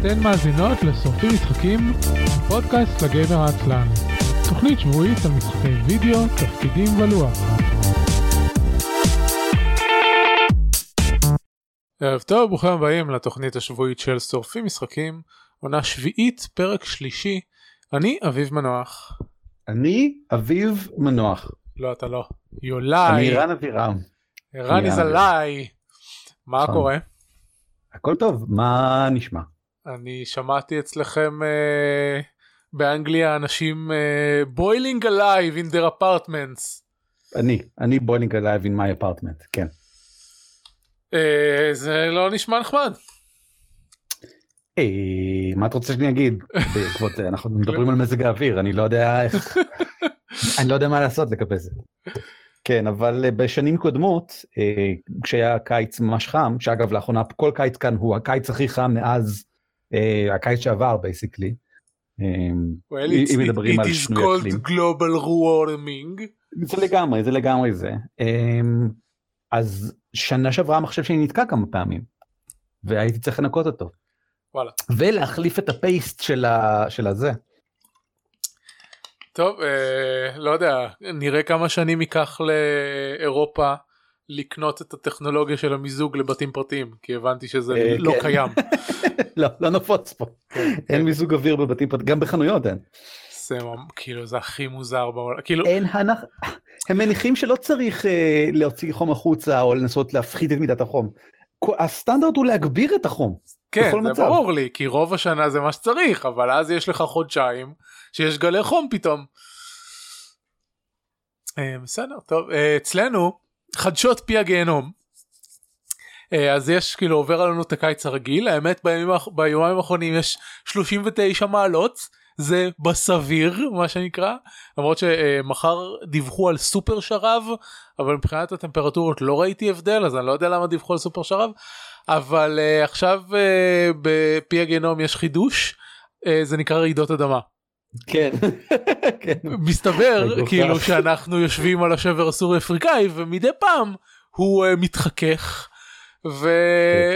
אתן מאזינות לשורפים משחקים, פודקאסט לגיימר העצלן. תוכנית שבועית על משחקי וידאו, תפקידים ולוח. ערב טוב, ברוכים הבאים לתוכנית השבועית של שורפים משחקים, עונה שביעית, פרק שלישי. אני אביב מנוח. אני אביב מנוח. לא, אתה לא. יולי. אני רן אבירם. רן is עליי. מה נכון. קורה? הכל טוב, מה נשמע? אני שמעתי אצלכם אה, באנגליה אנשים אה, boiling alive in their apartments. אני, אני boiling alive in my apartment, כן. אה, זה לא נשמע נחמד. אה, מה את רוצה שאני אגיד? בעקבות זה, אנחנו מדברים על מזג האוויר, אני לא יודע איך, אני לא יודע מה לעשות לגבי זה. כן, אבל בשנים קודמות, כשהיה קיץ ממש חם, שאגב לאחרונה כל קיץ כאן הוא הקיץ הכי חם מאז הקיץ שעבר basically. Well, אם it's, מדברים על it is שינוי called אקלים. global warming. זה לגמרי, זה לגמרי זה. אמ, אז שנה שעברה המחשב שלי נתקע כמה פעמים, והייתי צריך לנקות אותו. וואלה. ולהחליף את ה paste של, ה... של הזה. טוב, אה, לא יודע, נראה כמה שנים ייקח לאירופה לקנות את הטכנולוגיה של המיזוג לבתים פרטיים, כי הבנתי שזה אה, לא כן. קיים. לא, לא נפוץ פה. אין מיזוג אוויר בבתים פרטיים, גם בחנויות אין. כאילו זה הכי מוזר בעולם, כאילו אין הנח... הם מניחים שלא צריך אה, להוציא חום החוצה או לנסות להפחית את מידת החום. הסטנדרט הוא להגביר את החום. כן זה מצב. ברור לי כי רוב השנה זה מה שצריך אבל אז יש לך חודשיים שיש גלי חום פתאום. אה, בסדר טוב אה, אצלנו חדשות פי הגיהנום. אה, אז יש כאילו עובר עלינו את הקיץ הרגיל האמת בימים, ביומיים האחרונים יש 39 מעלות זה בסביר מה שנקרא למרות שמחר דיווחו על סופר שרב אבל מבחינת הטמפרטורות לא ראיתי הבדל אז אני לא יודע למה דיווחו על סופר שרב אבל uh, עכשיו uh, בפי הגיהנום יש חידוש זה נקרא רעידות אדמה כן. כן. מסתבר. כאילו שאנחנו יושבים על השבר הסורי אפריקאי ומדי פעם הוא uh, מתחכך ו...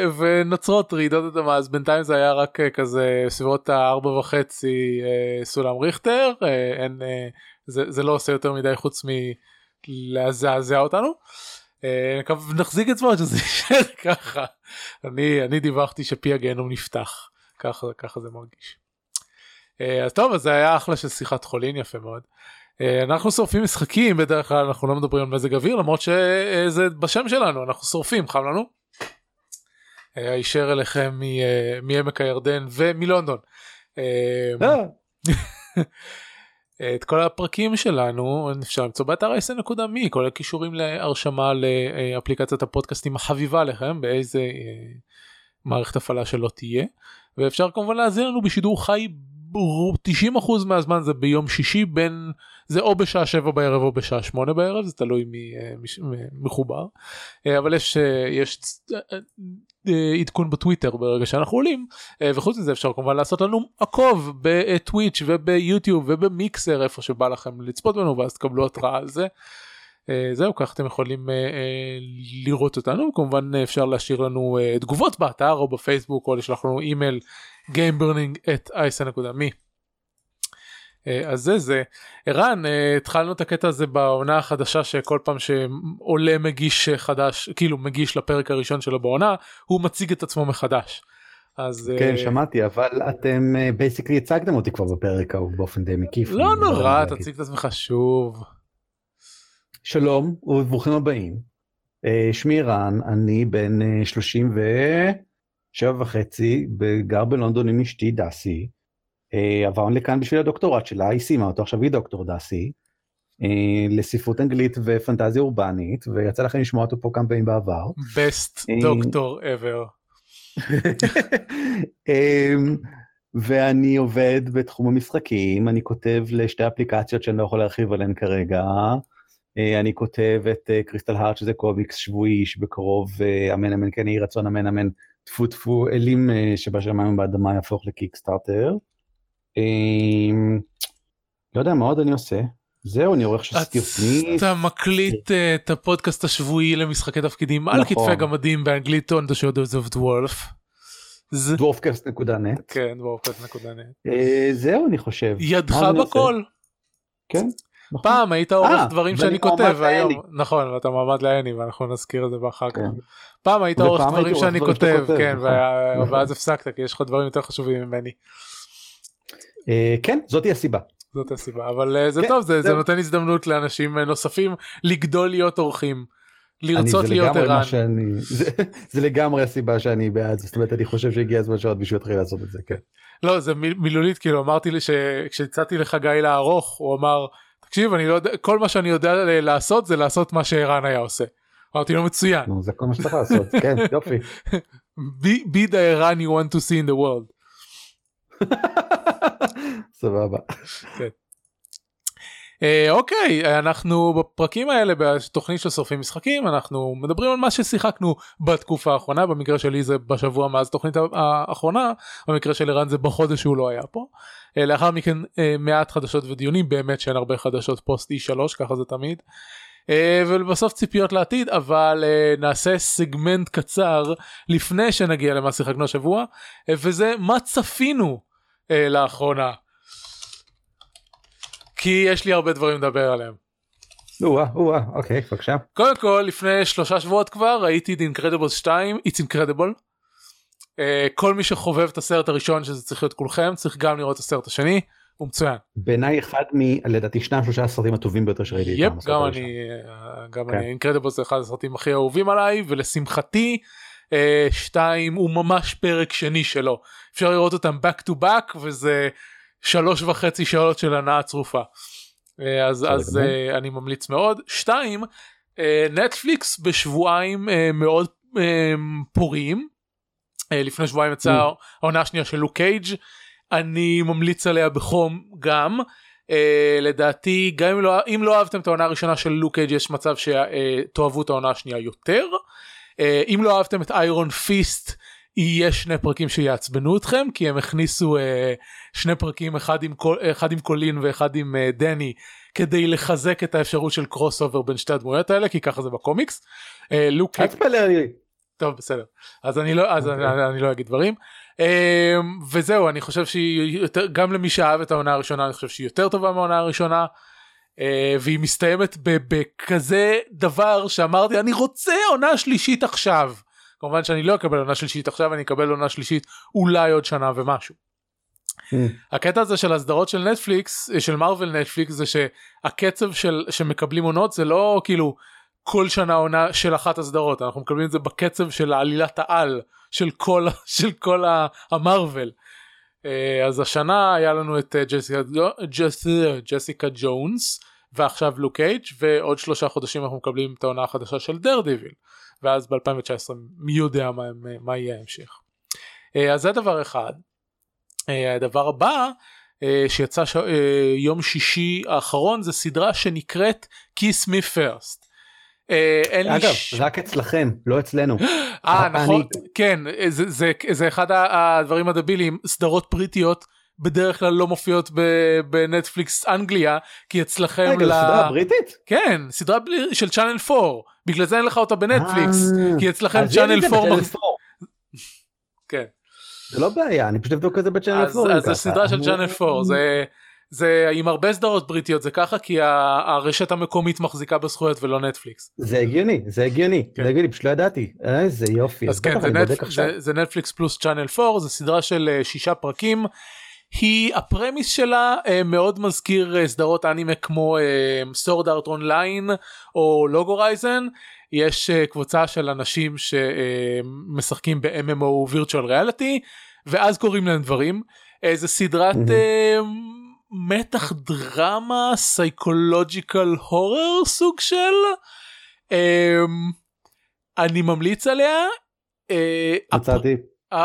כן. ונוצרות רעידות אדמה אז בינתיים זה היה רק uh, כזה סביבות הארבע וחצי uh, סולם ריכטר uh, אין, uh, זה, זה לא עושה יותר מדי חוץ מלזעזע אותנו. אה, נחזיק את עצמו שזה יישאר ככה. אני אני דיווחתי שפי הגיהנום נפתח ככה ככה זה מרגיש. אה, אז טוב אז זה היה אחלה של שיחת חולין יפה מאוד. אה, אנחנו שורפים משחקים בדרך כלל אנחנו לא מדברים על מזג אוויר למרות שזה בשם שלנו אנחנו שורפים חם לנו. אה, הישר אליכם מעמק הירדן ומלונדון. את כל הפרקים שלנו אפשר למצוא באתר isn.me כל הכישורים להרשמה לאפליקציית הפודקאסטים החביבה עליכם באיזה מערכת הפעלה שלא תהיה ואפשר כמובן להאזין לנו בשידור חי 90% מהזמן זה ביום שישי בין זה או בשעה 7 בערב או בשעה 8 בערב זה תלוי מי אה, מחובר אה, אבל יש אה, יש עדכון בטוויטר ברגע שאנחנו עולים וחוץ מזה אפשר כמובן לעשות לנו עקוב בטוויץ' וביוטיוב ובמיקסר איפה שבא לכם לצפות בנו ואז תקבלו התראה על זה. אה, זהו כך אתם יכולים אה, אה, לראות אותנו כמובן אפשר להשאיר לנו אה, תגובות באתר או בפייסבוק או לשלוח לנו אימייל gameburning at isn.me. אה, אז זה זה ערן אה, התחלנו את הקטע הזה בעונה החדשה שכל פעם שעולה מגיש חדש כאילו מגיש לפרק הראשון שלו בעונה הוא מציג את עצמו מחדש. אז כן, אה, שמעתי, אבל אתם basically הצגתם אותי כבר בפרק ההוא באופן די מקיף. לא יודע נורא. תציג את עצמך שוב. שלום וברוכים הבאים. שמי רן, אני בן אה, 37 וחצי, גר בלונדון עם אשתי דסי. אה, עברנו לכאן בשביל הדוקטורט שלה, היא סיימה אותו, עכשיו היא דוקטור דסי. אה, לספרות אנגלית ופנטזיה אורבנית, ויצא לכם לשמוע אותו פה כמה פעמים בעבר. best אה, דוקטור ever. ואני עובד בתחום המשחקים, אני כותב לשתי אפליקציות שאני לא יכול להרחיב עליהן כרגע. אני כותב את Crystal Heart שזה קומיקס שבועי שבקרוב אמן אמן כן יהי רצון אמן אמן טפו טפו אלים אה, שבשמיים באדמה יהפוך ל Kickstarter. אמ, לא יודע מה עוד אני עושה. זהו אני עורך של City of Mist. אתה מקליט אה, את הפודקאסט השבועי למשחקי תפקידים על נכון. כתפי גמדים באנגלית on the shoulders of dwarves. dwarfcast.net. כן, dwarfcast.net. אה, זהו אני חושב. ידך? בכל. כן. נכון. פעם היית עורך אה, דברים שאני כותב לאני. נכון ואתה מועמד לאני ואנחנו נזכיר את זה אחר כך. כן. פעם היית עורך דברים שאני כותב כן נכון, נכון. ואז הפסקת כי יש לך דברים יותר חשובים ממני. אה, כן זאתי הסיבה. זאת הסיבה אבל אה, זה כן, טוב זה. נותן הזדמנות לאנשים נוספים לגדול להיות. אני- לרצות להיות ערן. שאני- זה- זה לגמרי הסיבה שאני בעד. זאת אומרת אני חושב שהגיע הזמן שעוד מישהו יתחיל לעשות את זה. כן. לא זה מיל- מילולית כאילו אמרתי לי שכשהצעתי לחגי לערוך הוא אמר תקשיב אני לא יודע כל מה שאני יודע לעשות זה לעשות מה שערן היה עושה. אמרתי לו מצוין. זה כל מה שצריך לעשות. כן יופי. be, the ערן you want to see in the world. סבבה. אה, אוקיי אנחנו בפרקים האלה בתוכנית של שורפים משחקים אנחנו מדברים על מה ששיחקנו בתקופה האחרונה במקרה שלי זה בשבוע מאז תוכנית האחרונה במקרה של ערן זה בחודש שהוא לא היה פה. אה, לאחר מכן אה, מעט חדשות ודיונים באמת שאין הרבה חדשות פוסט E3 ככה זה תמיד. אה, ולבסוף ציפיות לעתיד אבל אה, נעשה סגמנט קצר לפני שנגיע למה שיחקנו השבוע אה, וזה מה צפינו אה, לאחרונה. כי יש לי הרבה דברים לדבר עליהם. או-אה, או-אה, אוקיי, בבקשה. קודם כל לפני שלושה שבועות כבר ראיתי את אינקרדיבלס 2 It's Incredible. Uh, כל מי שחובב את הסרט הראשון שזה צריך להיות כולכם צריך גם לראות את הסרט השני הוא מצוין. בעיניי אחד מ... לדעתי שניים שלושה הסרטים הטובים ביותר שראיתי. יפ פעם, הסרט גם הראשון. אני אה, גם כן. אני אינקרדיבלס זה אחד הסרטים הכי אהובים עליי ולשמחתי אה, שתיים הוא ממש פרק שני שלו אפשר לראות אותם back to back וזה שלוש וחצי שעות של הנאה צרופה. אה, אז אז. אה, אני ממליץ מאוד. שתיים אה, נטפליקס בשבועיים מאוד פוריים. לפני שבועיים יצאה Mm. העונה השנייה של לוק קייג' אני ממליץ עליה בחום גם. Uh, לדעתי גם אם לא, אם לא אהבתם את העונה הראשונה של לוק קייג' יש מצב שתאהבו את העונה השנייה יותר. Uh, אם לא אהבתם את איירון פיסט יהיה שני פרקים שיעצבנו אתכם כי הם הכניסו אה, שני פרקים אחד עם, קול, אחד עם קולין ואחד עם אה, דני כדי לחזק את האפשרות של crossover בין שתי הדמויות האלה כי ככה זה בקומיקס. אה, לוק אל תספיילר לי. טוב בסדר אז אני לא אז אוקיי. אני, אני לא אגיד דברים אמ, וזהו אני חושב שהיא יותר גם למי שאהב את העונה הראשונה אני חושב שהיא יותר טובה מהעונה הראשונה אה, והיא מסתיימת בכזה דבר שאמרתי אני רוצה עונה שלישית עכשיו כמובן שאני לא אקבל עונה שלישית עכשיו אני אקבל עונה שלישית אולי עוד שנה ומשהו. הקטע הזה של הסדרות של נטפליקס של מרוויל נטפליקס זה שהקצב של שמקבלים עונות זה לא כאילו כל שנה עונה של אחת הסדרות אנחנו מקבלים את זה בקצב של עלילת העל של כל של כל המרוויל. אה, אז השנה היה לנו את אה, ג'סיקה ג'ס- ג'סיקה ג'ונס ועכשיו לוק קייג' ועוד שלושה חודשים אנחנו מקבלים את העונה החדשה של Daredevil ואז ב2019 מי יודע מה, מה יהיה ההמשך. אה, אז זה דבר אחד. אה, הדבר הבא אה, שיצא ש... יום שישי האחרון זה סדרה שנקראת Kiss Me First. אגב, ש- רק אצלכם, לא אצלנו. אה אני- נכון כן אה, זה, זה, זה אחד הדברים הדבילים סדרות בריטיות בדרך כלל לא מופיעות בנטפליקס אנגליה כי אצלכם רגע, ל- סדרה בריטית? כן סדרה של צ'אנל 4 בגלל זה אין לך אותה בנטפליקס אה, כי אצלכם צ'אנל זה 4 בצ'אנל מחזיק 4. כן. זה לא בעיה, אני פשוט אבדוק את זה בצ'אנל 4. אז, זה. סדרה של צ'אנל 4 זה זה עם הרבה סדרות בריטיות זה ככה כי ה- הרשת המקומית מחזיקה בזכויות ולא נטפליקס. זה הגיוני, זה הגיוני, כן. זה הגיוני, פשוט לא ידעתי. איזה יופי. אז כן זה, נטפ... נטפליקס פלוס צ'אנל 4 זה סדרה של אה, שישה פרקים. היא הפרמיס שלה אה, מאוד מזכיר אה, סדרות אנימה כמו Sword Art Online או Log Horizon יש אה, קבוצה של אנשים שמשחקים ב-MMO virtual reality ואז קוראים להם דברים. אה, זה סדרת מתח דרמה סייקולוג'יקל הורר סוג של. אני ממליץ עליה. מצאתי.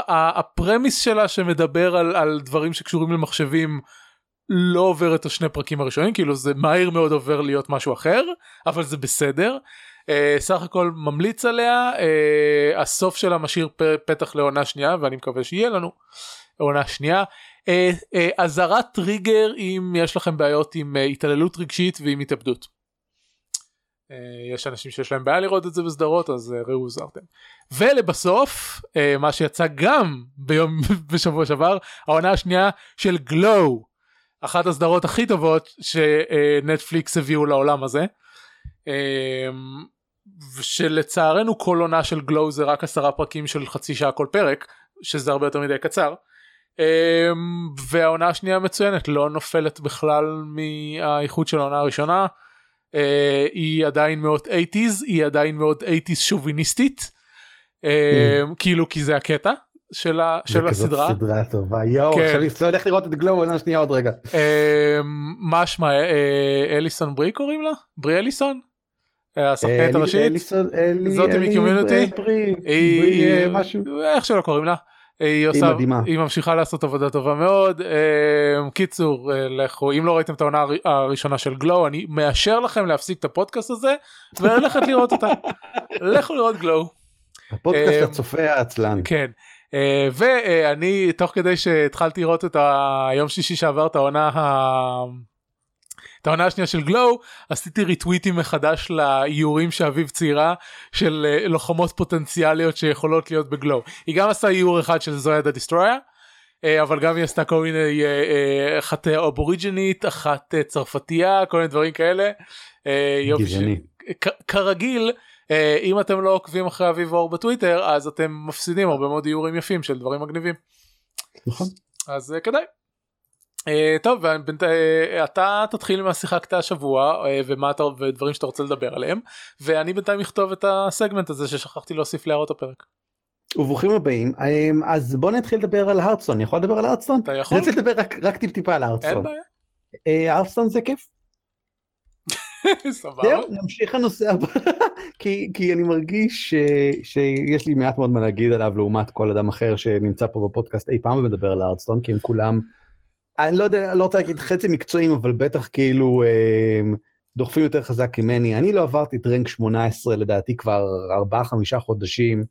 ה premise שלה שמדבר על, על דברים שקשורים למחשבים לא עובר את השני פרקים הראשונים כאילו זה מהר מאוד עובר להיות משהו אחר אבל זה בסדר. Uh, סך הכל ממליץ עליה uh, הסוף שלה משאיר פ- פתח לעונה שנייה ואני מקווה שיהיה לנו עונה שנייה. אה, אזהרת טריגר אם יש לכם בעיות עם אה, התעללות רגשית ועם התאבדות. אה, יש אנשים שיש להם בעיה לראות את זה בסדרות אז אה, ראו זרתם. ולבסוף אה, מה שיצא גם ביום בשבוע שעבר העונה השנייה של גלו אחת הסדרות הכי טובות שנטפליקס הביאו לעולם הזה. שלצערנו כל עונה של גלו זה רק עשרה פרקים של חצי שעה כל פרק שזה הרבה יותר מדי קצר. והעונה השנייה מצוינת לא נופלת בכלל מהאיכות של העונה הראשונה. אה, היא עדיין מאוד 80's היא עדיין מאוד 80's שוביניסטית אה, mm. כאילו כי זה הקטע של, ה, של הסדרה. זה סדרה טובה יואו כן. עכשיו אני הולך לראות את גלו עונה שנייה עוד רגע. אה, מה שמה אליסון ברי קוראים לה? ברי אליסון? השחקנית הראשית? זאת מקיומיוניטי? איך שלא קוראים לה. היא עושה, היא ממשיכה לעשות עבודה טובה מאוד. אה, קיצור, אה, לכו, אם לא ראיתם את העונה הראשונה של גלו, אני מאשר לכם להפסיק את הפודקאסט הזה וללכת לראות אותה. לכו לראות גלו. הפודקאסט אה, הצופה העצלן. כן. ואני תוך כדי שהתחלתי לראות את היום שישי שעבר את העונה את העונה השנייה של גלו עשיתי ריטוויטים מחדש לאיורים שאביב ציירה של אה, לוחמות פוטנציאליות שיכולות להיות בגלו היא גם עשתה איור אחד של זויה דה דיסטרויה אה, אבל גם היא עשתה כל מיני אה, אחת אובוריג'נית אחת צרפתייה כל מיני דברים כאלה. גזעני. כרגיל אם אתם לא עוקבים אחרי אביב אור בטוויטר אז אתם מפסידים הרבה מאוד איורים יפים של דברים מגניבים. נכון. אז כדאי. Uh, טוב uh, אתה תתחיל מה שיחקת השבוע uh, ומה אתה ודברים שאתה רוצה לדבר עליהם ואני בינתיים אכתוב את הסגמנט הזה ששכחתי להוסיף להערות הפרק. וברוכים הבאים אז בוא נתחיל לדבר על הרדסטון אני יכול לדבר על הרדסטון? אתה יכול. אני רוצה לדבר רק, רק טיפ טיפה על בעיה. הרדסטון זה כיף. סבבה. זהו נמשיך לנושא הבא כי, כי אני מרגיש ש, שיש לי מעט מאוד מה להגיד עליו לעומת כל אדם אחר שנמצא פה בפודקאסט אי פעם ומדבר על הרדסטון כי הם כולם. אני לא יודע, לא רוצה להגיד חצי מקצועיים, אבל בטח כאילו אה, דוחפים יותר חזק ממני. אני לא עברתי את רנק 18 לדעתי כבר 4-5 חודשים.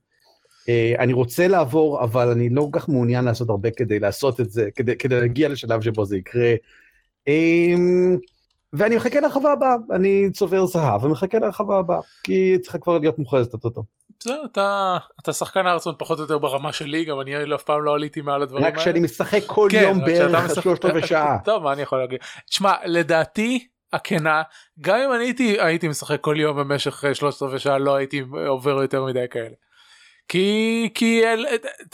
אה, אני רוצה לעבור, אבל אני לא כל כך מעוניין לעשות הרבה כדי לעשות את זה, כדי, כדי להגיע לשלב שבו זה יקרה. אה, ואני מחכה להרחבה הבאה, אני צובר זהב ומחכה להרחבה הבאה, כי צריכה כבר להיות מוכרזת אותו. בסדר, אתה, אתה שחקן ארצון פחות או יותר ברמה שלי, גם אני אף פעם לא עליתי מעל הדברים האלה. רק כשאני משחק כל כן, יום בערך שלושת רבעי שעה. טוב, מה אני יכול להגיד? תשמע, לדעתי הכנה, גם אם אני הייתי, הייתי משחק כל יום במשך שלושת רבעי שעה, לא הייתי עובר יותר מדי כאלה. כי, כי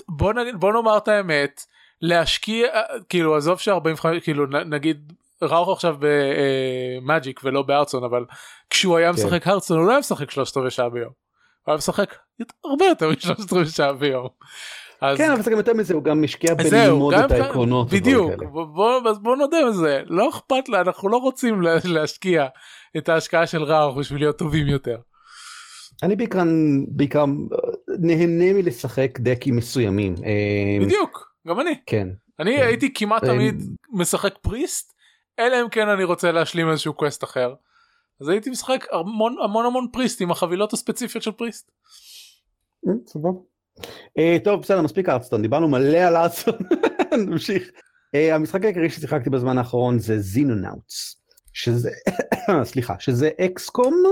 בוא, נגיד, בוא נאמר את האמת, להשקיע, כאילו עזוב ש45, כאילו נגיד ראוך עכשיו במאג'יק ולא בארצון, אבל כשהוא היה כן. משחק הרצון הוא לא היה משחק שלושת רבעי שעה ביום. הוא היה משחק הרבה יותר משלושת רבעי שעה ביום. אז... כן אבל זה גם יותר מזה הוא גם השקיע בללמוד את העקרונות. בדיוק בוא, בוא נודה בזה לא אכפת לה אנחנו לא רוצים להשקיע את ההשקעה של ראוך בשביל להיות טובים יותר. אני בעיקר בעיקר נהנה מלשחק דקים מסוימים. אה, בדיוק גם אני. כן. אני כן. הייתי כמעט תמיד משחק priest אלא אם כן אני רוצה להשלים איזשהו quest אחר. אז הייתי משחק המון המון המון priest עם החבילות הספציפיות של priest. אה, סבבה. אה, טוב בסדר מספיק Hearthstone דיברנו מלא על Hearthstone נמשיך. אה, המשחק העיקרי ששיחקתי בזמן האחרון זה Xenonauts שזה סליחה שזה XCOM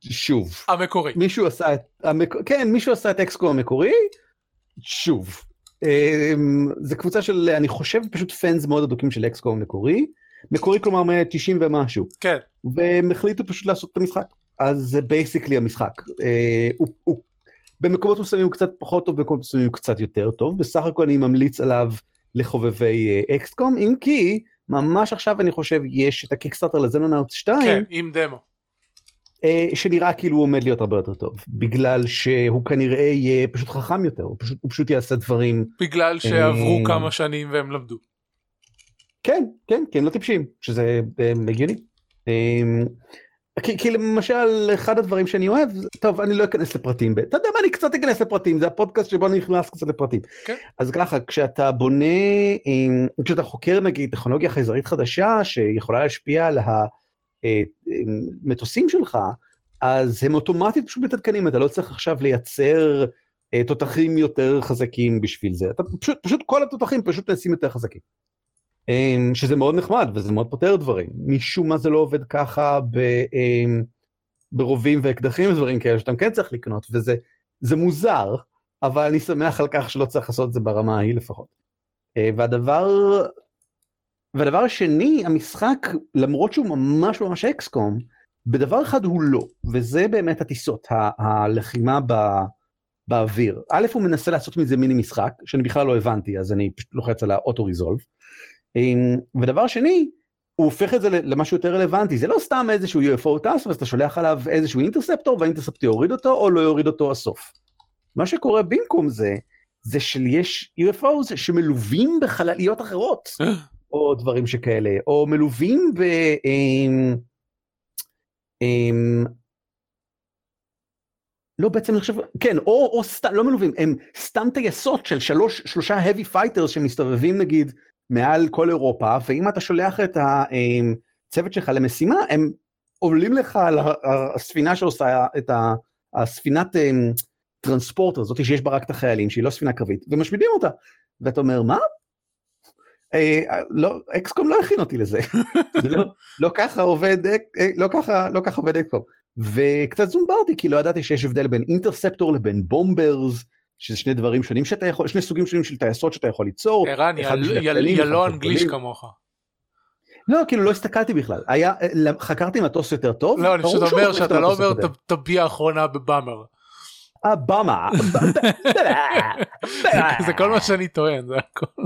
שוב. המקורי. מישהו עשה את המק... כן מישהו עשה את XCOM המקורי. שוב. זה קבוצה של אני חושב פשוט fans מאוד אדוקים של XCOM מקורי מקורי כלומר מ-90 ומשהו. כן. והם החליטו פשוט לעשות את המשחק. אז זה basically המשחק. אה, הוא, הוא, במקומות מסוימים הוא קצת פחות טוב, במקומות מסוימים הוא קצת יותר טוב. בסך הכל אני ממליץ עליו לחובבי XCOM, אם כי ממש עכשיו אני חושב יש את ה Kickstarter לזנונאוט 2. כן, עם דמו. אה, שנראה כאילו הוא עומד להיות הרבה יותר טוב, בגלל שהוא כנראה יהיה פשוט חכם יותר, הוא פשוט, הוא פשוט יעשה דברים. בגלל שעברו אה, כמה שנים והם למדו. כן, כן, כי הם לא טיפשים, שזה אה, הגיוני. אמ, כי, כי למשל אחד הדברים שאני אוהב, טוב אני לא אכנס לפרטים, אתה יודע מה אני קצת אכנס לפרטים, זה הפודקאסט שבו אני נכנס קצת לפרטים. כן. אז ככה, כשאתה בונה, אמ, כשאתה חוקר נגיד טכנולוגיה חייזרית חדשה שיכולה להשפיע על המטוסים אה, אמ, שלך, אז הם אוטומטית פשוט מתעדכנים, אתה לא צריך עכשיו לייצר אה, תותחים יותר חזקים בשביל זה, אתה פשוט, פשוט כל התותחים פשוט נעשים יותר חזקים. שזה מאוד נחמד וזה מאוד פותר דברים. משום מה זה לא עובד ככה ב, ברובים ואקדחים ודברים כאלה שאתה כן צריך לקנות וזה זה מוזר אבל אני שמח על כך שלא צריך לעשות את זה ברמה ההיא לפחות. אה, והדבר והדבר השני המשחק למרות שהוא ממש ממש אקסקום בדבר אחד הוא לא וזה באמת הטיסות הלחימה ב... באוויר. א' הוא מנסה לעשות מזה מיני משחק שאני בכלל לא הבנתי אז אני פשוט לוחץ על האוטו ריזולב. ודבר שני הוא הופך את זה למשהו יותר רלוונטי זה לא סתם איזשהו UFO טס ואז אתה שולח עליו איזשהו אינטרספטור והאינטרספטור יוריד אותו או לא יוריד אותו הסוף. מה שקורה במקום זה זה שיש UFOs שמלווים בחלליות אחרות או דברים שכאלה או מלווים ב... אמ, אמ, לא בעצם אני חושב כן או, או סתם לא מלווים הם סתם טייסות של שלוש שלושה heavy fighters שמסתובבים נגיד מעל כל אירופה ואם אתה שולח את הצוות שלך למשימה הם עולים לך על הספינה שעושה את הספינת אמ, טרנספורטר הזאת שיש בה רק את החיילים שהיא לא ספינה קרבית ומשמידים אותה. ואתה אומר מה? אה, לא אקסקום לא הכין אותי לזה. לא, לא ככה עובד אה, לא ככה לא ככה עובד אקסקום. וקצת זומברתי כי לא ידעתי שיש הבדל בין אינטרספטור לבין בומברס שזה שני דברים שונים שאתה יכול שני סוגים שונים של טייסות שאתה יכול ליצור. ערן ילו אנגליש כמוך. לא כאילו לא הסתכלתי בכלל היה חקרתי מטוס יותר טוב. לא אני פשוט אומר שאתה לא אומר את הביאה האחרונה בבאמר. הבאמה. זה כל מה שאני טוען זה הכל.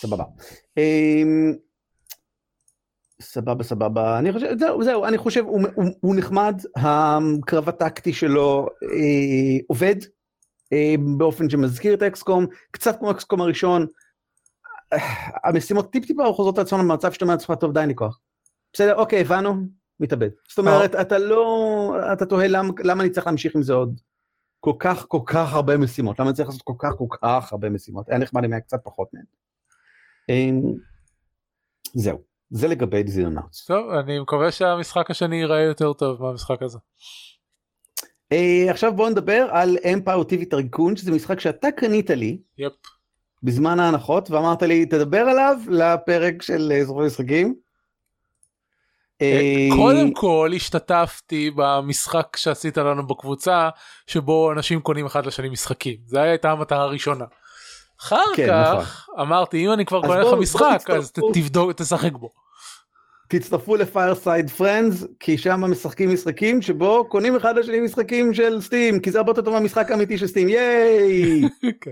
סבבה. סבבה סבבה אני חושב זהו זהו אני חושב הוא, הוא, הוא נחמד הקרב הטקטי שלו אה, עובד אה, באופן שמזכיר את אקסקום קצת כמו אקסקום הראשון. אה, המשימות טיפ טיפה חוזרות לעצמן במצב שאתה אומר לעצמך טוב אין לי כוח. בסדר אוקיי הבנו מתאבד זאת אומרת אתה לא אתה תוהה למה, למה אני צריך להמשיך עם זה עוד כל כך כל כך הרבה משימות למה אני צריך לעשות כל כך כל כך הרבה משימות היה נחמד אם היה קצת פחות מהן. אה, זהו. זה לגבי Xenonauts. טוב, אני מקווה שהמשחק השני ייראה יותר טוב מהמשחק הזה. אה, עכשיו בוא נדבר על Empire TV Tycoon שזה משחק שאתה קנית לי. yep. בזמן ההנחות ואמרת לי תדבר עליו לפרק של אה, זוכר משחקים. אה, קודם כל השתתפתי במשחק שעשית לנו בקבוצה שבו אנשים קונים אחד לשני משחקים זה הייתה המטרה הראשונה. אחר כן, כך נכון. אמרתי אם אני כבר קונה לך משחק אז תבדוק תשחק בו. תצטרפו ל Fireside Friends כי שם משחקים משחקים שבו קונים אחד לשני משחקים של Steam כי זה הרבה יותר טוב מהמשחק האמיתי של Steam ייי כן.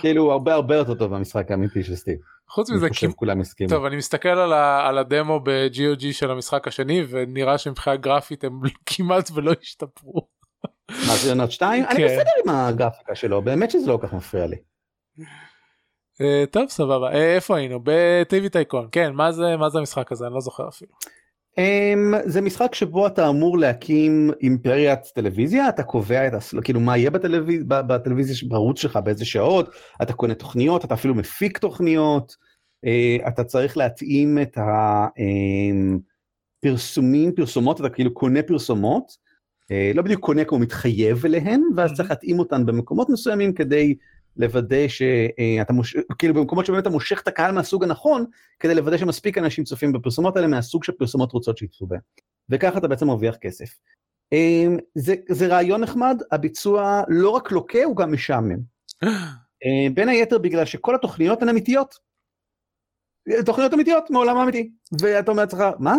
כאילו הרבה הרבה יותר טוב מהמשחק האמיתי של סטים. חוץ מזה כולם הסכימו. טוב אני מסתכל על, ה, על הדמו ב-GOG של המשחק השני ונראה שמבחינה גרפית הם כמעט ולא השתפרו. מה זה יונות 2? אני כן. בסדר עם הגרפיקה שלו באמת שזה לא כל כך מפריע לי. אה, טוב סבבה. אה, איפה היינו? בטיווי טייקון. כן מה זה מה זה המשחק הזה? אני לא זוכר אפילו. Um, זה משחק שבו אתה אמור להקים אימפריית טלוויזיה אתה קובע את הס... כאילו מה יהיה בטלוויז... בטלוויזיה בערוץ שלך באיזה שעות אתה קונה תוכניות אתה אפילו מפיק תוכניות uh, אתה צריך להתאים את הפרסומים um, פרסומות אתה כאילו קונה פרסומות uh, לא בדיוק קונה כמו מתחייב אליהן ואז צריך להתאים אותן במקומות מסוימים כדי לוודא שאתה מוש... כאילו במקומות שבאמת אתה מושך את הקהל מהסוג הנכון, כדי לוודא שמספיק אנשים צופים בפרסומות האלה מהסוג שפרסומות רוצות שיצאו בהם. וככה אתה בעצם מרוויח כסף. אמ, זה, זה רעיון נחמד, הביצוע לא רק לוקה, הוא גם משעמם. אה, בין היתר בגלל שכל התוכניות הן אמיתיות. תוכניות אמיתיות מעולם האמיתי. ואתה אומר לעצמך, מה?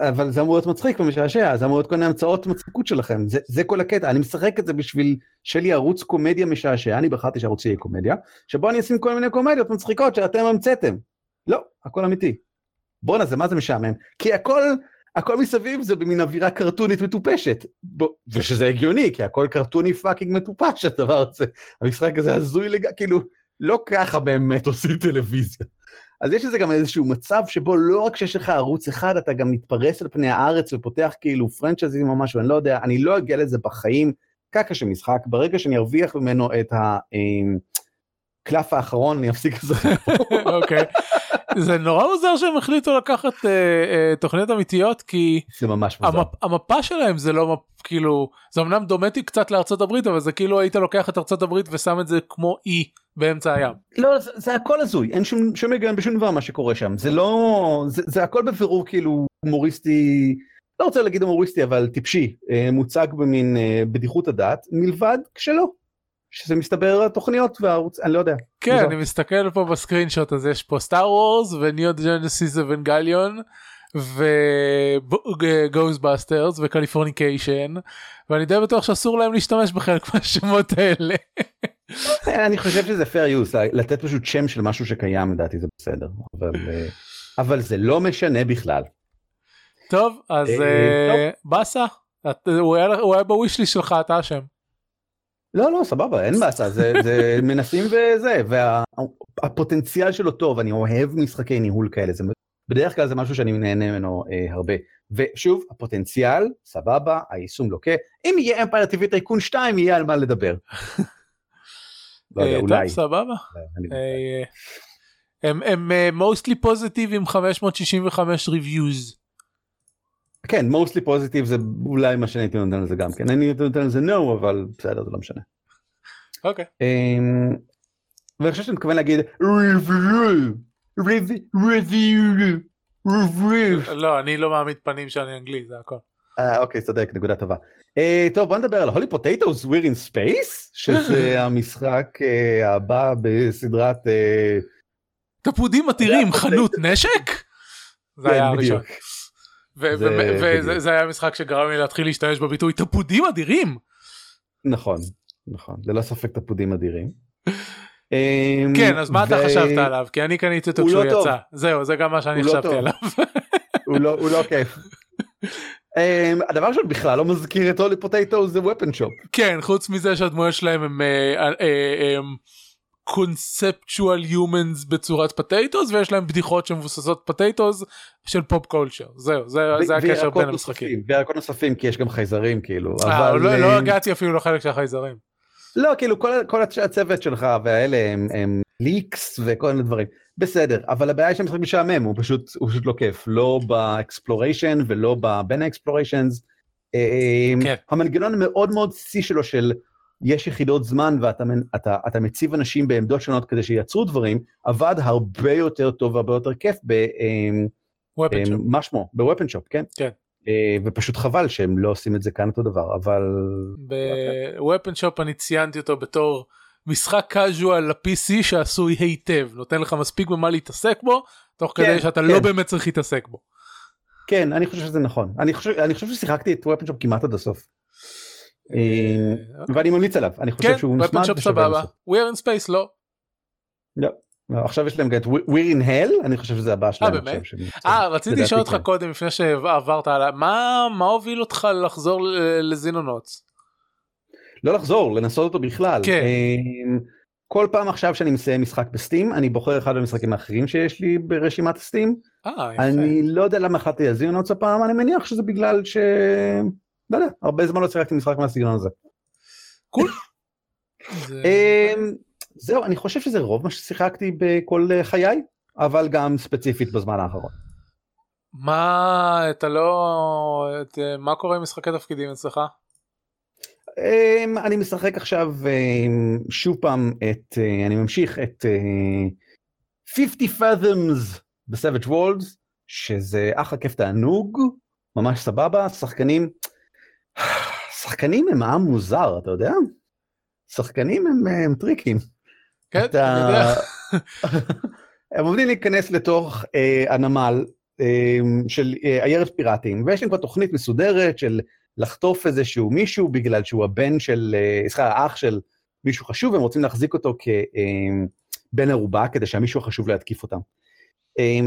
אבל זה אמור להיות מצחיק ומשעשע, זה אמור להיות כל מיני המצאות מצחיקות שלכם, זה, זה כל הקטע, אני משחק את זה בשביל שיהיה לי ערוץ קומדיה משעשע, אני בחרתי שערוץ יהיה קומדיה, שבו אני אשים כל מיני קומדיות מצחיקות שאתם המצאתם. לא, הכל אמיתי. בואנה זה מה זה משעמם, כי הכל, הכל מסביב זה במין אווירה קרטונית מטופשת, בוא, ושזה הגיוני, כי הכל קרטוני fucking מטופש הדבר הזה, המשחק הזה הזוי לגמרי, כאילו, לא ככה באמת עושים טלוויזיה. אז יש לזה גם איזשהו מצב שבו לא רק שיש לך ערוץ אחד, אתה גם מתפרס על פני הארץ ופותח כאילו פרנצ'ייזים או משהו, אני לא יודע, אני לא אגיע לזה בחיים, קקה של משחק, ברגע שאני ארוויח ממנו את הקלף אמ, האחרון, אני אפסיק לזה. אוקיי. זה נורא מוזר שהם החליטו לקחת uh, uh, תוכניות אמיתיות כי זה ממש מוזר. המפ, המפה שלהם זה לא כאילו זה אמנם דומטי קצת לארצות הברית אבל זה כאילו היית לוקח את ארצות הברית ושם את זה כמו אי באמצע הים. לא זה, זה הכל הזוי אין שום שום היגיון בשום דבר מה שקורה שם זה לא זה, זה הכל בבירור כאילו הומוריסטי לא רוצה להגיד הומוריסטי, אבל טיפשי, אה, מוצג במין אה, בדיחות הדעת, מלבד כשלא. שזה מסתבר התוכניות והערוץ, אני לא יודע. כן. אני מסתכל פה ב screenshot אז יש פה Star Wars ו Neon Genesis Evangelion ו Ghostbusters ו Californication ואני די בטוח שאסור להם להשתמש בחלק מהשמות האלה. אני חושב שזה fair use, לתת פשוט שם של משהו שקיים לדעתי זה בסדר, אבל, אה, אבל זה לא משנה בכלל. טוב אז אה, אה, באסה הוא היה- בווישלי שלך אתה אשם. לא, לא, סבבה, אין בעיה, זה, זה מנסים וזה, והפוטנציאל שלו טוב, אני אוהב משחקי ניהול כאלה, זה, בדרך כלל זה משהו שאני נהנה ממנו אה, הרבה. ושוב, הפוטנציאל, סבבה, היישום לוקה, אם יהיה אמפייר TV טייקון 2, יהיה על מה לדבר. לא יודע, אה, אולי. טוב סבבה. אני- אה, הם אה, mostly positive עם 565 reviews. כן, mostly positive זה אולי מה שאני הייתי נותן לזה גם כן, אני הייתי נותן לזה no, אבל בסדר, זה לא משנה. אוקיי. אמ, ואני חושב שאני מתכוון להגיד review. לא אני לא מעמיד פנים שאני אנגלי זה הכל. אה, אוקיי, צודק, נקודה טובה. אה, טוב, בוא נדבר על הולי פוטטוס We're in Space, שזה המשחק אה, הבא בסדרת... אה, תפודים עתירים חנות נשק? זה כן, היה הראשון. וזה היה משחק שגרם לי להתחיל להשתמש בביטוי תפודים אדירים. נכון, נכון, ללא ספק תפודים אדירים. אמ, כן אז מה אתה חשבת עליו כי אני קניתי אותו הוא כשהוא לא. יצא זהו זה גם מה שאני לא חשבתי. עליו. הוא לא- הוא לא כיף. אמ, הדבר ראשון בכלל לא מזכיר את Holy Potatoes A Weapon Shop. כן חוץ מזה שהדמויות שלהם הם conceptual humans בצורת potatoes ויש להם בדיחות שמבוססות potatoes של pop culture זהו זה זה הקשר בין המשחקים. וירקות נוספים כי יש גם חייזרים כאילו. אה, אבל, לא לא אמ, הגעתי אפילו לחלק של החייזרים. לא, כאילו כל, כל הצ- הצוות שלך והאלה הם, הם leeks וכל מיני דברים. בסדר, אבל הבעיה היא שהמשחק משעמם, הוא פשוט, הוא פשוט לא כיף. לא ב exploration ולא בין ה explorations. כן. המנגנון המאוד מאוד בסיסי שלו של יש יחידות זמן ואתה אתה, אתה מציב אנשים בעמדות שונות כדי שייצרו דברים, עבד הרבה יותר טוב והרבה יותר כיף ב... Shop. מה שמו? ב Weapon Shop, כן? כן. אה, ופשוט חבל שהם לא עושים את זה כאן אותו דבר, אבל... ב Weapon Shop אני ציינתי אותו בתור משחק casual ל-PC שעשוי היטב נותן לך מספיק במה להתעסק בו תוך כן, כדי שאתה כן. לא באמת צריך להתעסק בו. כן, אני חושב שזה נכון. אני חושב, אני חושב ששיחקתי את ופן שופ כמעט עד הסוף. אה, ואני ממליץ עליו, אני חושב כן, שהוא נחמד שופ ושווה סבבה. We are in space לא. לא, עכשיו יש להם גם את We're in Hell, אני חושב שזה הבא שלהם. באמת? שהם יוצאים. אה רציתי לשאול אותך כן. קודם לפני שעברת עליי מה מה הוביל אותך לחזור לזינונוטס. לא לחזור, לנסות אותו בכלל. כן. אה, כל פעם עכשיו שאני מסיים משחק בסטים, אני בוחר אחד המשחקים האחרים שיש לי ברשימת הסטים. אה יפה. אני לא יודע למה החלטתי על זיונוץ הפעם, אני מניח שזה בגלל ש... לא יודע, הרבה זמן לא שיחקתי משחק מהסגנון הזה. זה- אמ, זהו, אני חושב שזה רוב מה ששיחקתי בכל אה, חיי, אבל גם ספציפית בזמן האחרון. מה אתה לא אה, מה קורה עם משחקי תפקידים אצלך? אמ, אני משחק עכשיו אמ, שוב פעם את, אה, אני ממשיך את אה, 50 Fathoms ב-Savage Worlds, שזה אחלה כיף תענוג, ממש סבבה, שחקנים, שחקנים הם עם מוזר, אתה יודע? שחקנים הם, הם טריקים. כן, אתה- אני יודע. הם עומדים להיכנס לתוך אה, הנמל אה, של אה, עיירת פיראטים, ויש להם כבר תוכנית מסודרת של לחטוף איזשהו מישהו בגלל שהוא הבן של, אה, סליחה, האח של מישהו חשוב, הם רוצים להחזיק אותו כבן ערובה כדי שהמישהו החשוב לא יתקיף אותם. אה,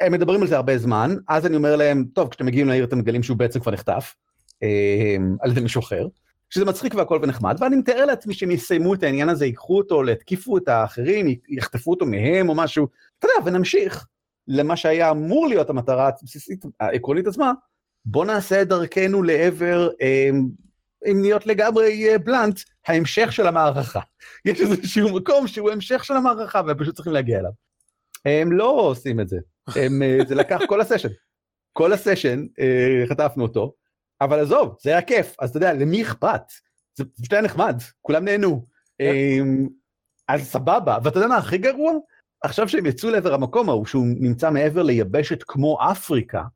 הם מדברים על זה הרבה זמן, אז אני אומר להם, טוב, כשאתם מגיעים לעיר אתם מגלים שהוא בעצם כבר נחטף אה, על ידי מישהו אחר. שזה מצחיק והכל ונחמד, ואני מתאר לעצמי שהם יסיימו את העניין הזה, ייקחו אותו, יתקיפו את האחרים, יחטפו אותו מהם או משהו, אתה יודע, ונמשיך למה שהיה אמור להיות המטרה הבסיסית, העקרונית עצמה, בוא נעשה את דרכנו לעבר, אה, אם להיות לגמרי אה, בלנט, ההמשך של המערכה. יש איזשהו מקום שהוא המשך של המערכה והם פשוט צריכים להגיע אליו. הם לא עושים את זה, הם, אה, זה לקח כל הסשן. כל הסשן, אה, חטפנו אותו, אבל עזוב, זה היה כיף, אז אתה יודע, למי אכפת? זה פשוט היה נחמד, כולם נהנו. אמ, אז סבבה, ואתה יודע מה הכי גרוע? עכשיו שהם יצאו לעבר המקום ההוא, שהוא נמצא מעבר ליבשת כמו אפריקה, אמ,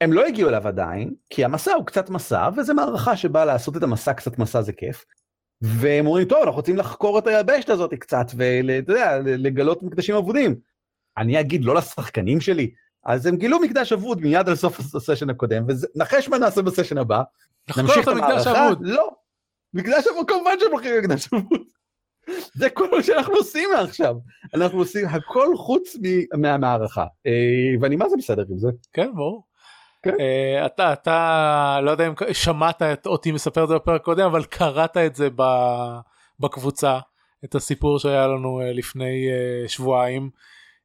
הם לא הגיעו אליו עדיין, כי המסע הוא קצת מסע, וזה מערכה שבאה לעשות את המסע קצת מסע זה כיף. והם אומרים, טוב, אנחנו רוצים לחקור את היבשת הזאת קצת, ואתה יודע, לגלות מקדשים אבודים. אני אגיד לא לשחקנים שלי, אז הם גילו מקדש אבוד מיד על סוף הסשן הקודם, ונחש מה נעשה בסשן הבא. נמשיך את המערכה? לא. מקדש אבוד, כמובן שהם הולכים למקדש אבוד. זה כל מה שאנחנו עושים מעכשיו. אנחנו עושים הכל חוץ מהמערכה. אה, ואני מה זה בסדר עם זה. כן, ברור. כן. Uh, אתה אתה לא יודע אם שמעת אותי מספר את זה בפרק קודם אבל קראת את זה בקבוצה את הסיפור שהיה לנו uh, לפני שבועיים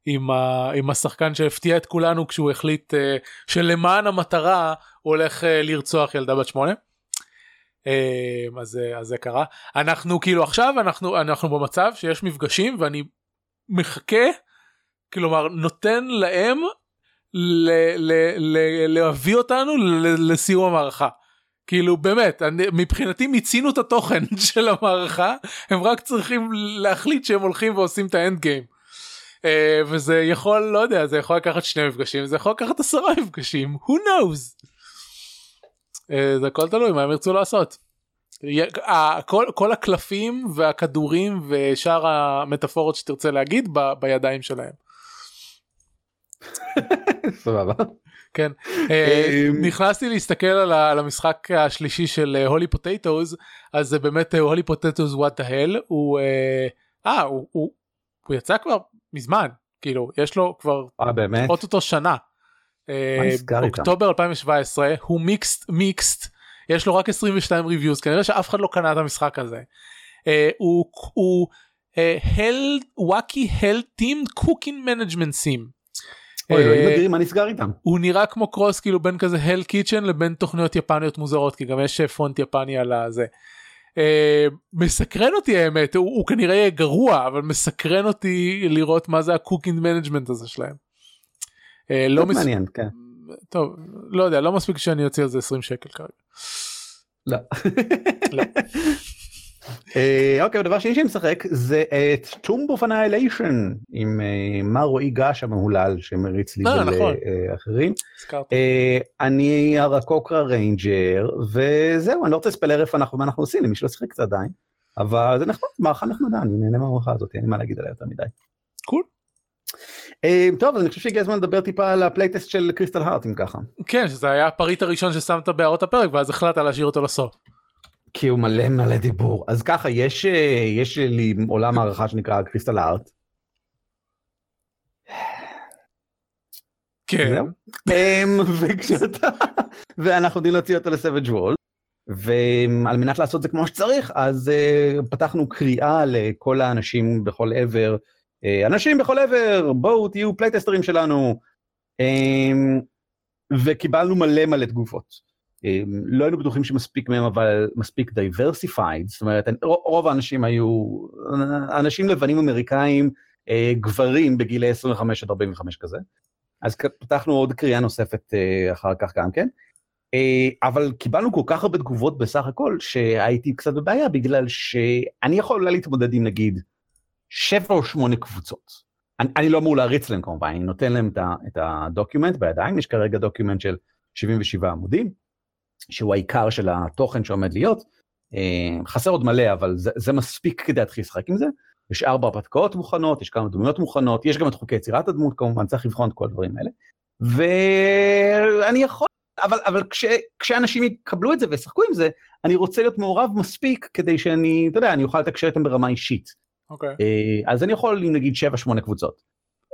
עם, ה, עם השחקן שהפתיע את כולנו כשהוא החליט uh, שלמען המטרה הוא הולך uh, לרצוח ילדה בת שמונה. Uh, אז, uh, אז זה קרה אנחנו כאילו עכשיו אנחנו אנחנו במצב שיש מפגשים ואני מחכה כלומר נותן להם ל- ל- ל- להביא אותנו לסיום המערכה. כאילו באמת אני, מבחינתי מיצינו את התוכן של המערכה הם רק צריכים להחליט שהם הולכים ועושים את האנד גיים. Uh, וזה יכול לא יודע זה יכול לקחת שני מפגשים זה יכול לקחת עשרה מפגשים who knows. Uh, זה הכל תלוי מה הם ירצו לעשות. כל, כל הקלפים והכדורים ושאר המטאפורות שתרצה להגיד ב, בידיים שלהם. סבבה. כן אה, אמ, נכנסתי להסתכל על המשחק השלישי של הולי פוטטוס אז זה באמת הולי פוטטוס וואט ההל הוא אה הוא, יצא כבר מזמן כאילו יש לו כבר אה באמת אותו שנה. אה, אוקטובר 2017 הוא mixed mixed יש לו רק 22 reviews כנראה שאף אחד לא קנה את המשחק הזה. הוא הוא hell wacky hell themed cooking management sim. אוי, אלוהים אדירים, מה נסגר איתם? הוא נראה כמו cross כאילו בין כזה Hell's Kitchen לבין תוכניות יפניות מוזרות כי גם יש אה, פונט יפני על הזה. אה, מסקרן אותי האמת הוא, הוא כנראה יהיה גרוע אבל מסקרן אותי לראות מה זה ה cooking management הזה שלהם. אה, לא מס... מעניין כן. טוב לא יודע לא מספיק שאני אוציא על זה 20 שקל כרגע. לא. לא. אה, אוקיי, הדבר שני שאני משחק זה את Tomb of Annihilation עם אה, מר רועי גש המהולל שמריץ לי אה, נכון. ולאחרים. אני Aarakocra ranger וזהו, אני לא רוצה לספיילר איפה אנחנו מה אנחנו עושים למי שלא שיחק קצת עדיין. אבל זה נחמד, מערכה נחמדה, אני נהנה מהמערכה הזאת, אין מה להגיד עליה יותר מדי. Cool. טוב, אז אני חושב שהגיע הזמן לדבר טיפה על ה playtest של Crystal Heart אם ככה. כן, שזה היה הפריט הראשון ששמת בהערות הפרק ואז החלטת להשאיר אותו לסוף. כי הוא מלא מלא דיבור. אז ככה, יש, אה, יש לי עולם מערכה שנקרא Crystal Heart. כן. אמ, וכשאתה, ואנחנו יודעים להוציא אותו ל Savage Worlds. ועל מנת לעשות זה כמו שצריך, אז uh, פתחנו קריאה לכל האנשים בכל עבר, אנשים בכל עבר, בואו תהיו playtester ים שלנו. Um, וקיבלנו מלא מלא תגובות. אמ, לא היינו בטוחים שמספיק מהם אבל מספיק diversified, זאת אומרת רוב האנשים היו אנשים לבנים אמריקאים, אה, גברים בגילי 25 עד 45 כזה, אז פתחנו עוד קריאה נוספת אה, אחר כך גם כן, אה, אבל קיבלנו כל כך הרבה תגובות בסך הכל שהייתי קצת בבעיה בגלל שאני יכול אולי להתמודד עם נגיד שבע או שמונה קבוצות. אני, אני לא אמור להריץ להם כמובן, אני נותן להם את ה document בידיים, יש כרגע document של 77 עמודים. שהוא העיקר של התוכן שעומד להיות. אה, חסר עוד מלא, אבל זה, זה מספיק כדי להתחיל לשחק עם זה. יש ארבע הרפתקאות מוכנות, יש כמה דמויות מוכנות, יש גם את חוקי יצירת הדמות כמובן, צריך לבחון את כל הדברים האלה. ואני יכול, אבל, אבל כש, כשאנשים יקבלו את זה וישחקו עם זה, אני רוצה להיות מעורב מספיק כדי שאני, אתה יודע, אני אוכל לתקשר איתם ברמה אישית. אוקיי. אה, אז אני יכול נגיד 7-8 קבוצות.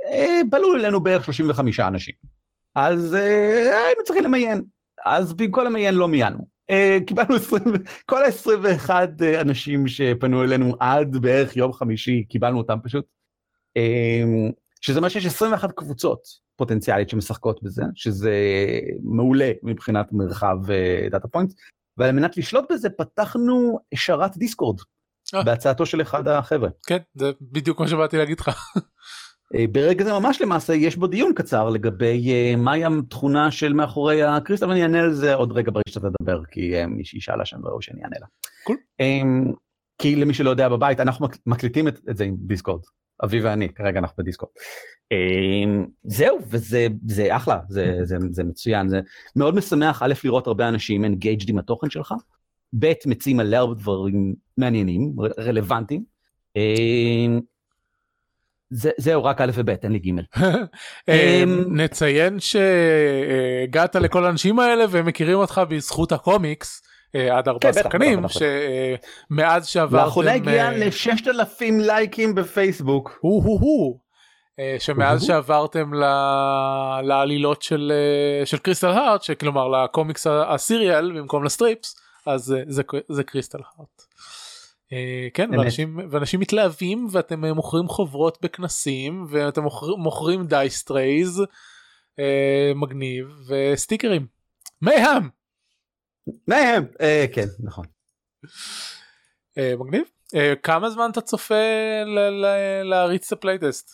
אה, בלו אלינו בערך 35 אנשים. אז היינו צריכים למיין. אז במקום למיין לא מיינו. קיבלנו 20, כל ה-21 uh, אנשים שפנו אלינו עד בערך יום חמישי, קיבלנו אותם פשוט. שזה אומר שיש 21 קבוצות פוטנציאלית שמשחקות בזה, שזה מעולה מבחינת מרחב data point, ועל מנת לשלוט בזה פתחנו שרת דיסקורד. בהצעתו של אחד החבר'ה. כן, זה בדיוק מה שבאתי להגיד לך. אה, ברגע זה ממש למעשה יש בו דיון קצר לגבי uh, מהי התכונה של מאחורי הקריסטל ואני אענה על זה עוד רגע ברגע שאתה תדבר כי מישהי שאלה שם וראו שאני אענה לה. Cool. Um, כי למי שלא יודע בבית אנחנו מקליטים את, את זה עם דיסקורד אבי ואני, כרגע אנחנו בדיסקורד. אמ, זהו, וזה זה אחלה, זה, זה, זה מצוין, זה מאוד משמח, א', לראות הרבה אנשים engaged עם התוכן שלך, ב', מציעים מלא הרבה דברים מעניינים, רלוונטיים. אמ, זה, זהו, רק א' וב', אין לי ג'. אמ, נציין שהגעת לכל האנשים האלה והם מכירים אותך בזכות הקומיקס. אה, עד ארבעה כן, שחקנים שמאז שעברתם לאחרונה הגיע לששת אלפים לייקים בפייסבוק. אה, שמאז שעברתם לעלילות של אה, של Crystal Heart שכלומר לקומיקס ה serial במקום ל strips אז זה, זה Crystal Heart. כן ואנשים, ואנשים מתלהבים ואתם מוכרים חוברות בכנסים ואתם מוכר, מוכרים dice trays מגניב וסטיקרים. מהם מהם, אה, כן, נכון. אה, מגניב. אה, כמה זמן אתה צופה להריץ את ה playtest?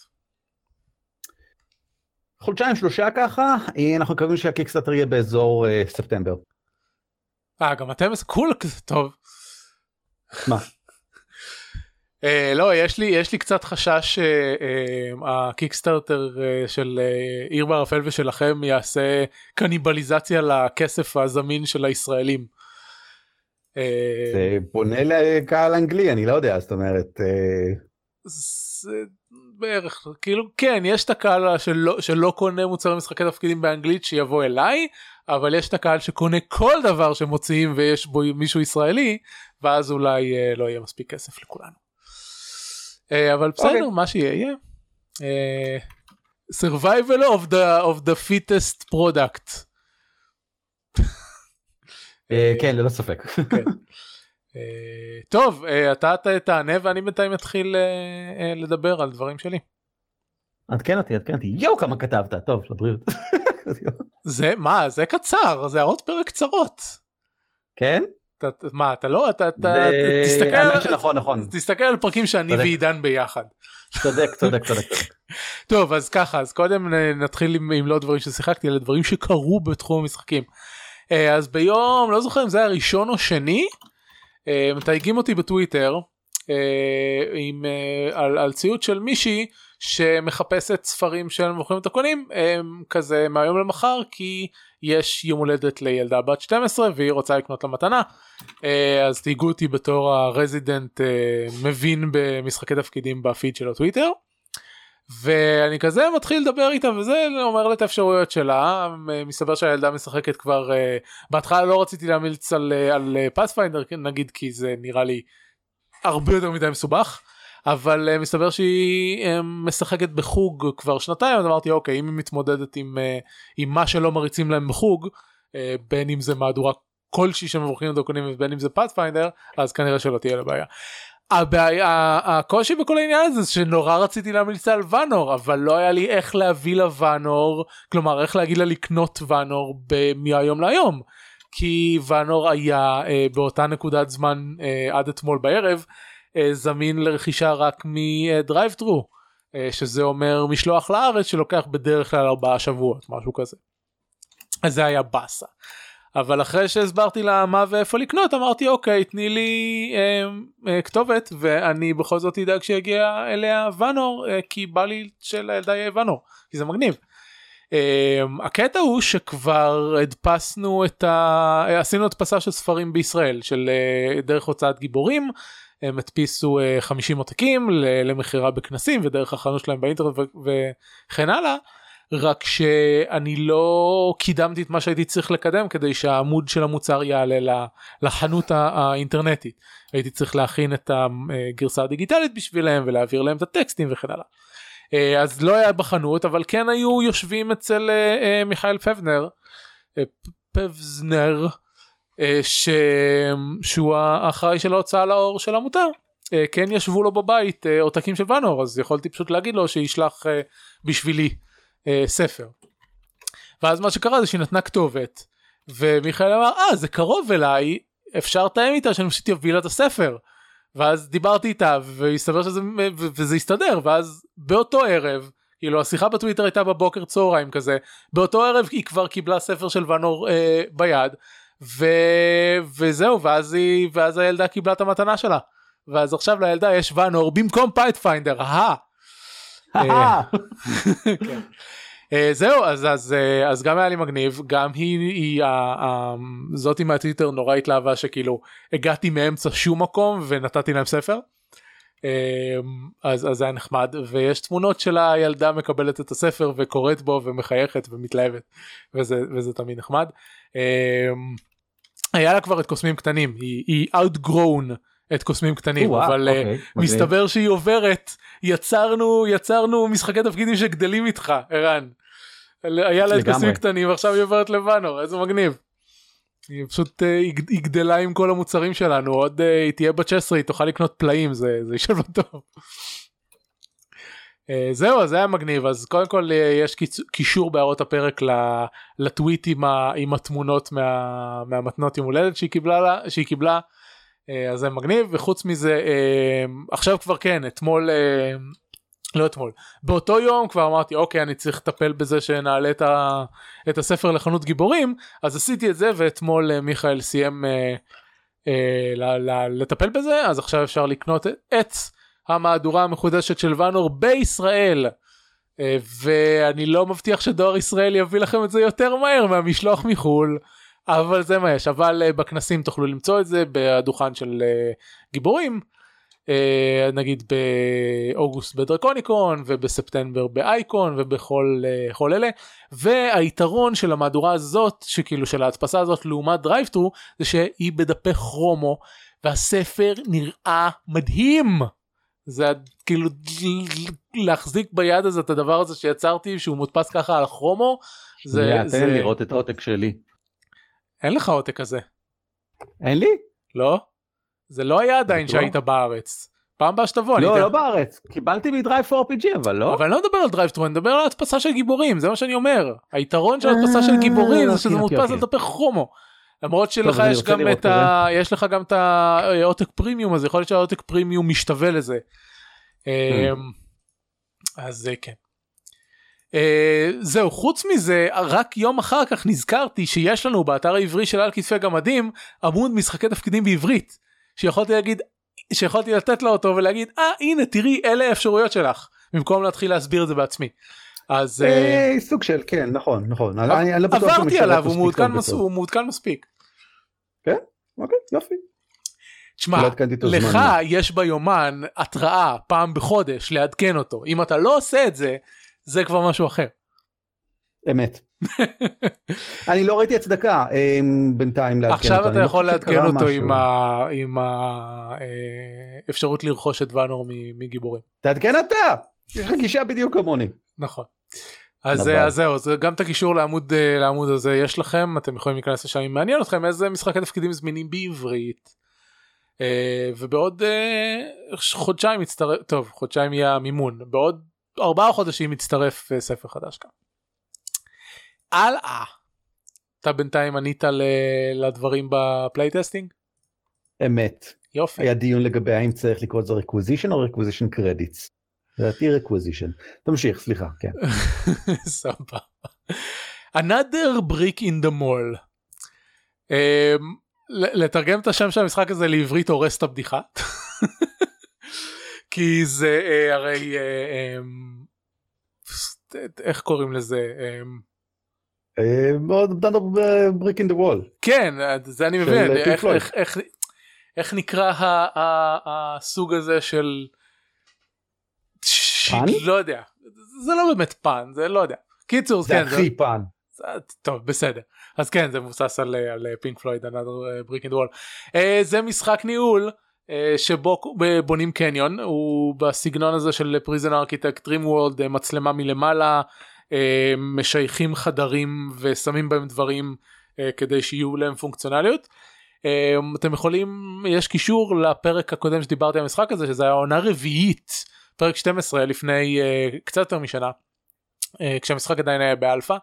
חודשיים שלושה ככה, אנחנו מקווים שה Kickstarter יהיה באזור ספטמבר. אה, גם אתם כול כזה טוב. מה? Uh, לא יש לי יש לי קצת חשש שהקיקסטארטר uh, uh, של uh, עיר בערפל ושלכם יעשה קניבליזציה לכסף הזמין של הישראלים. זה פונה לקהל אנגלי אני לא יודע זאת אומרת. זה בערך כאילו כן יש את הקהל שלא, שלא קונה מוצרי משחקי תפקידים באנגלית שיבוא אליי אבל יש את הקהל שקונה כל דבר שמוציאים ויש בו מישהו ישראלי ואז אולי לא יהיה מספיק כסף לכולנו. אה, אבל בסדר okay. אוקיי. מה שיהיה יהיה. אה, survival of the of the fittest product. אה, כן ללא ספק. כן. טוב אתה תענה ואני בינתיים אתחיל לדבר על דברים שלי. עדכן אותי עדכן אותי יואו כמה כתבת טוב לבריאות. זה מה זה קצר זה הערות פרק קצרות. כן? אתה, מה אתה לא אתה, אתה תסתכל נכון נכון תסתכל על פרקים שאני ועידן ביחד. צודק צודק צודק. טוב אז ככה אז קודם נתחיל עם, עם לא דברים ששיחקתי אלא דברים שקרו בתחום המשחקים. אה, אז ביום לא זוכר אם זה היה ראשון או שני אה, מתייגים אותי בטוויטר אה, עם על, על ציוץ של מישהי שמחפשת ספרים של מוכרים את הקונים כזה מהיום למחר כי יש יום הולדת לילדה בת 12 והיא רוצה לקנות לה מתנה אה, אז תייגו אותי בתור ה resident אה, מבין במשחקי תפקידים בפיד של הטוויטר. ואני כזה מתחיל לדבר איתה וזה אומר לה את האפשרויות שלה מסתבר שהילדה משחקת כבר בהתחלה לא רציתי להמליץ על, על Pathfinder נגיד כי זה נראה לי הרבה יותר מדי מסובך. אבל uh, מסתבר שהיא uh, משחקת בחוג כבר שנתיים אז אמרתי אוקיי אם היא מתמודדת עם, uh, עם מה שלא מריצים להם בחוג uh, בין אם זה מהדורה כלשהי שמבוכים לדוקונים ובין אם זה פאת'פיינדר אז כנראה שלא תהיה לבעיה. הבעיה הקושי בכל העניין הזה שנורא רציתי להמליץ על ואנור אבל לא היה לי איך להביא לה ואנור כלומר איך להגיד לה לקנות ואנור מהיום להיום כי ואנור היה אה, באותה נקודת זמן אה, עד אתמול בערב אה, זמין לרכישה רק מדרייב טרו אה, שזה אומר משלוח לארץ שלוקח בדרך כלל ארבעה שבועות משהו כזה. אז זה היה באסה. אבל אחרי שהסברתי לה מה ואיפה לקנות אמרתי אוקיי תני לי אה, אה, כתובת ואני בכל זאת אדאג שיגיע אליה ואנור אה, כי בא לי שלילדה יהיה ואנור כי זה מגניב. אה, הקטע הוא שכבר הדפסנו את ה... עשינו הדפסה של ספרים בישראל של אה, דרך הוצאת גיבורים הם הדפיסו 50 אה, עותקים למכירה בכנסים ודרך החנות שלהם באינטרנט וכן הלאה. רק שאני לא קידמתי את מה שהייתי צריך לקדם כדי שהעמוד של המוצר יעלה לחנות האינטרנטית. הייתי צריך להכין את הגרסה הדיגיטלית בשבילם ולהעביר להם את הטקסטים וכן הלאה. אה, אז לא היה בחנות אבל כן היו יושבים אצל אה, מיכאל פבנר, פבזנר אה, ש... שהוא האחראי של ההוצאה לאור של העמותה אה, כן ישבו לו בבית אה, עותקים של ואנור אז יכולתי פשוט להגיד לו שישלח בשבילי ספר. ואז מה שקרה זה שהיא נתנה כתובת ומיכאל אמר אה זה קרוב אליי אפשר לתאם איתה שאני פשוט אביא לה את הספר. ואז דיברתי איתה והסתבר שזה וזה הסתדר ואז באותו ערב כאילו השיחה בטוויטר הייתה בבוקר צהריים כזה באותו ערב היא כבר קיבלה ספר של ואנור אה, ביד ו... וזהו ואז היא ואז הילדה קיבלה את המתנה שלה ואז עכשיו לילדה יש ואנור במקום Pathfinder הא אה, כן. אה, זהו אז אז אה, אז גם היה לי מגניב גם היא היא זאתי מהטוויטר נורא התלהבה שכאילו הגעתי מאמצע שום מקום ונתתי להם ספר. אז אז זה היה נחמד ויש תמונות של הילדה מקבלת את הספר וקוראת בו ומחייכת ומתלהבת וזה וזה תמיד נחמד. היה לה כבר את קוסמים קטנים היא outgrown את קוסמים קטנים או-אה, אבל אוקיי, uh, מגניב. מסתבר שהיא עוברת יצרנו יצרנו משחקי תפקידים שגדלים איתך ערן. היה לה את. קוסמים קטנים ועכשיו היא עוברת לבנור איזה מגניב. היא פשוט uh, היא, גדלה עם כל המוצרים שלנו עוד uh, היא תהיה בת 16 היא תוכל לקנות פלאים זה זה יישב לה טוב. זהו אז זה היה מגניב אז קודם כל יש. קישור בהערות הפרק. לטוויט עם, ה... עם התמונות מה... מהמתנות יום הולדת שהיא קיבלה לה... שהיא קיבלה אה, אז זה מגניב וחוץ מזה אה, עכשיו כבר כן אתמול אה, לא אתמול באותו יום כבר אמרתי אוקיי אני צריך לטפל בזה שנעלה את, ה, את הספר לחנות גיבורים אז עשיתי את זה ואתמול אה, מיכאל סיים אה, אה, ל, ל, לטפל בזה אז עכשיו אפשר לקנות את המהדורה המחודשת של ואנור בישראל. אה, ואני לא מבטיח שדואר ישראל יביא לכם את זה יותר מהר מהמשלוח מחו"ל אבל זה מה יש אבל uh, בכנסים תוכלו למצוא את זה בדוכן של uh, גיבורים uh, נגיד באוגוסט בדרקוניקון ובספטמבר באייקון ובכל כל אלה והיתרון של המהדורה הזאת שכאילו של ההדפסה הזאת לעומת דרייבטרו זה שהיא בדפי כרומו והספר נראה מדהים. זה כאילו להחזיק ביד הזה את הדבר הזה שיצרתי שהוא מודפס ככה על כרומו זה, תן זה... לי לראות את העותק שלי. אין לך עותק כזה אין לי? לא? זה לא היה עדיין? שהיית בארץ. פעם הבאה שתבוא לא. לא בארץ. קיבלתי מ DriveThruRPG אבל לא. אבל אני לא מדבר על DriveThru אני מדבר על הדפסה של גיבורים זה מה שאני אומר היתרון של הדפסה של גיבורים זה שזה אוקיי, מודפס על אוקיי. דפי כרומו. למרות שלך יש גם את ה... יש לך גם את העותק פרימיום אז יכול להיות שהעותק פרימיום משתווה לזה. Hmm. אמ, אז אה, כן. אה, זהו חוץ מזה רק יום אחר כך נזכרתי שיש לנו באתר העברי של על כתפי גמדים עמוד משחקי תפקידים בעברית שיכולתי להגיד שיכולתי לתת לה אותו ולהגיד אה הנה תראי אלה האפשרויות שלך במקום להתחיל להסביר את זה בעצמי. אז אה, אה, סוג של כן נכון נכון. אני- אני לא בטוח עברתי עליו הוא מעודכן מס- בטוב. הוא מעודכן מספיק. אוקיי יופי. תשמע לא לך. יש ביומן התראה פעם בחודש לעדכן אותו אם אתה לא עושה את זה זה כבר משהו אחר. אמת. אני לא ראיתי הצדקה אה, בינתיים לעדכן אותו. עכשיו אתה לא יכול לעדכן אותו. עם האפשרות לרכוש את ואנור מגיבורים. תעדכן אתה. יש לך גישה בדיוק כמוני. נכון. אז זהו זה גם את הקישור לעמוד אה, לעמוד הזה יש לכם אתם יכולים להיכנס לשם אם מעניין אתכם איזה משחקי תפקידים זמינים בעברית. אה, ובעוד אה, חודשיים מצטרף טוב חודשיים יהיה המימון בעוד ארבעה חודשים מצטרף אה, ספר חדש כאן. הלאה. אתה בינתיים ענית לדברים ב playtesting? אמת. יופי. היה דיון לגבי האם צריך לקרוא לזה requisition או requisition credits. לדעתי requisition. תמשיך סליחה כן. סבבה. another brick in the mall. Um, לתרגם את השם של המשחק הזה לעברית הורס את הבדיחה. כי זה uh, הרי uh, um, איך קוראים לזה um, אה, מאוד brick in the wall. כן זה אני מבין פינק איך, פלויד. איך, איך, איך נקרא הסוג הזה של pun? לא יודע זה לא באמת pun זה לא יודע קיצור זה כן, זה, הכי pun. טוב בסדר אז כן זה מבוסס על, על פינק פלויד another brick wall uh, זה משחק ניהול שבו ב- בונים קניון הוא בסגנון הזה של Prison Architect Dream uh, מצלמה מלמעלה uh, משייכים חדרים ושמים בהם דברים uh, כדי שיהיו להם פונקציונליות. אתם יכולים יש קישור לפרק הקודם שדיברתי על המשחק הזה שזה היה עונה רביעית פרק 12 לפני קצת יותר משנה כשהמשחק עדיין היה באלפא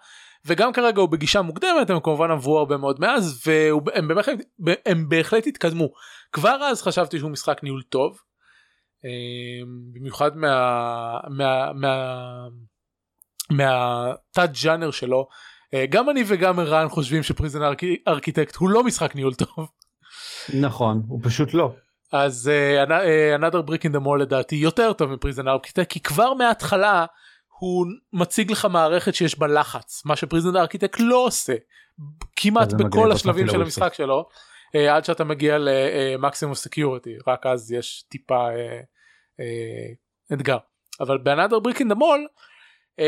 וגם כרגע הוא בגישה מוקדמת הם כמובן עברו הרבה מאוד מאז והם בהחלט, הם בהחלט התקדמו. כבר אז חשבתי שהוא משחק ניהול טוב אה, במיוחד מה, מה, מה, מהתת ג'אנר שלו. אה, גם אני וגם ערן חושבים ש Prison Architect הוא לא משחק ניהול טוב. נכון הוא פשוט לא. אז uh, another brick in the mall לדעתי יותר טוב מ Prison Architect כי כבר מההתחלה הוא מציג לך מערכת שיש בה לחץ מה ש Prison Architect לא עושה. כמעט בכל השלבים של המשחק שלו uh, עד שאתה מגיע למקסימום security רק אז יש טיפה uh, uh, אתגר. אבל the mall uh,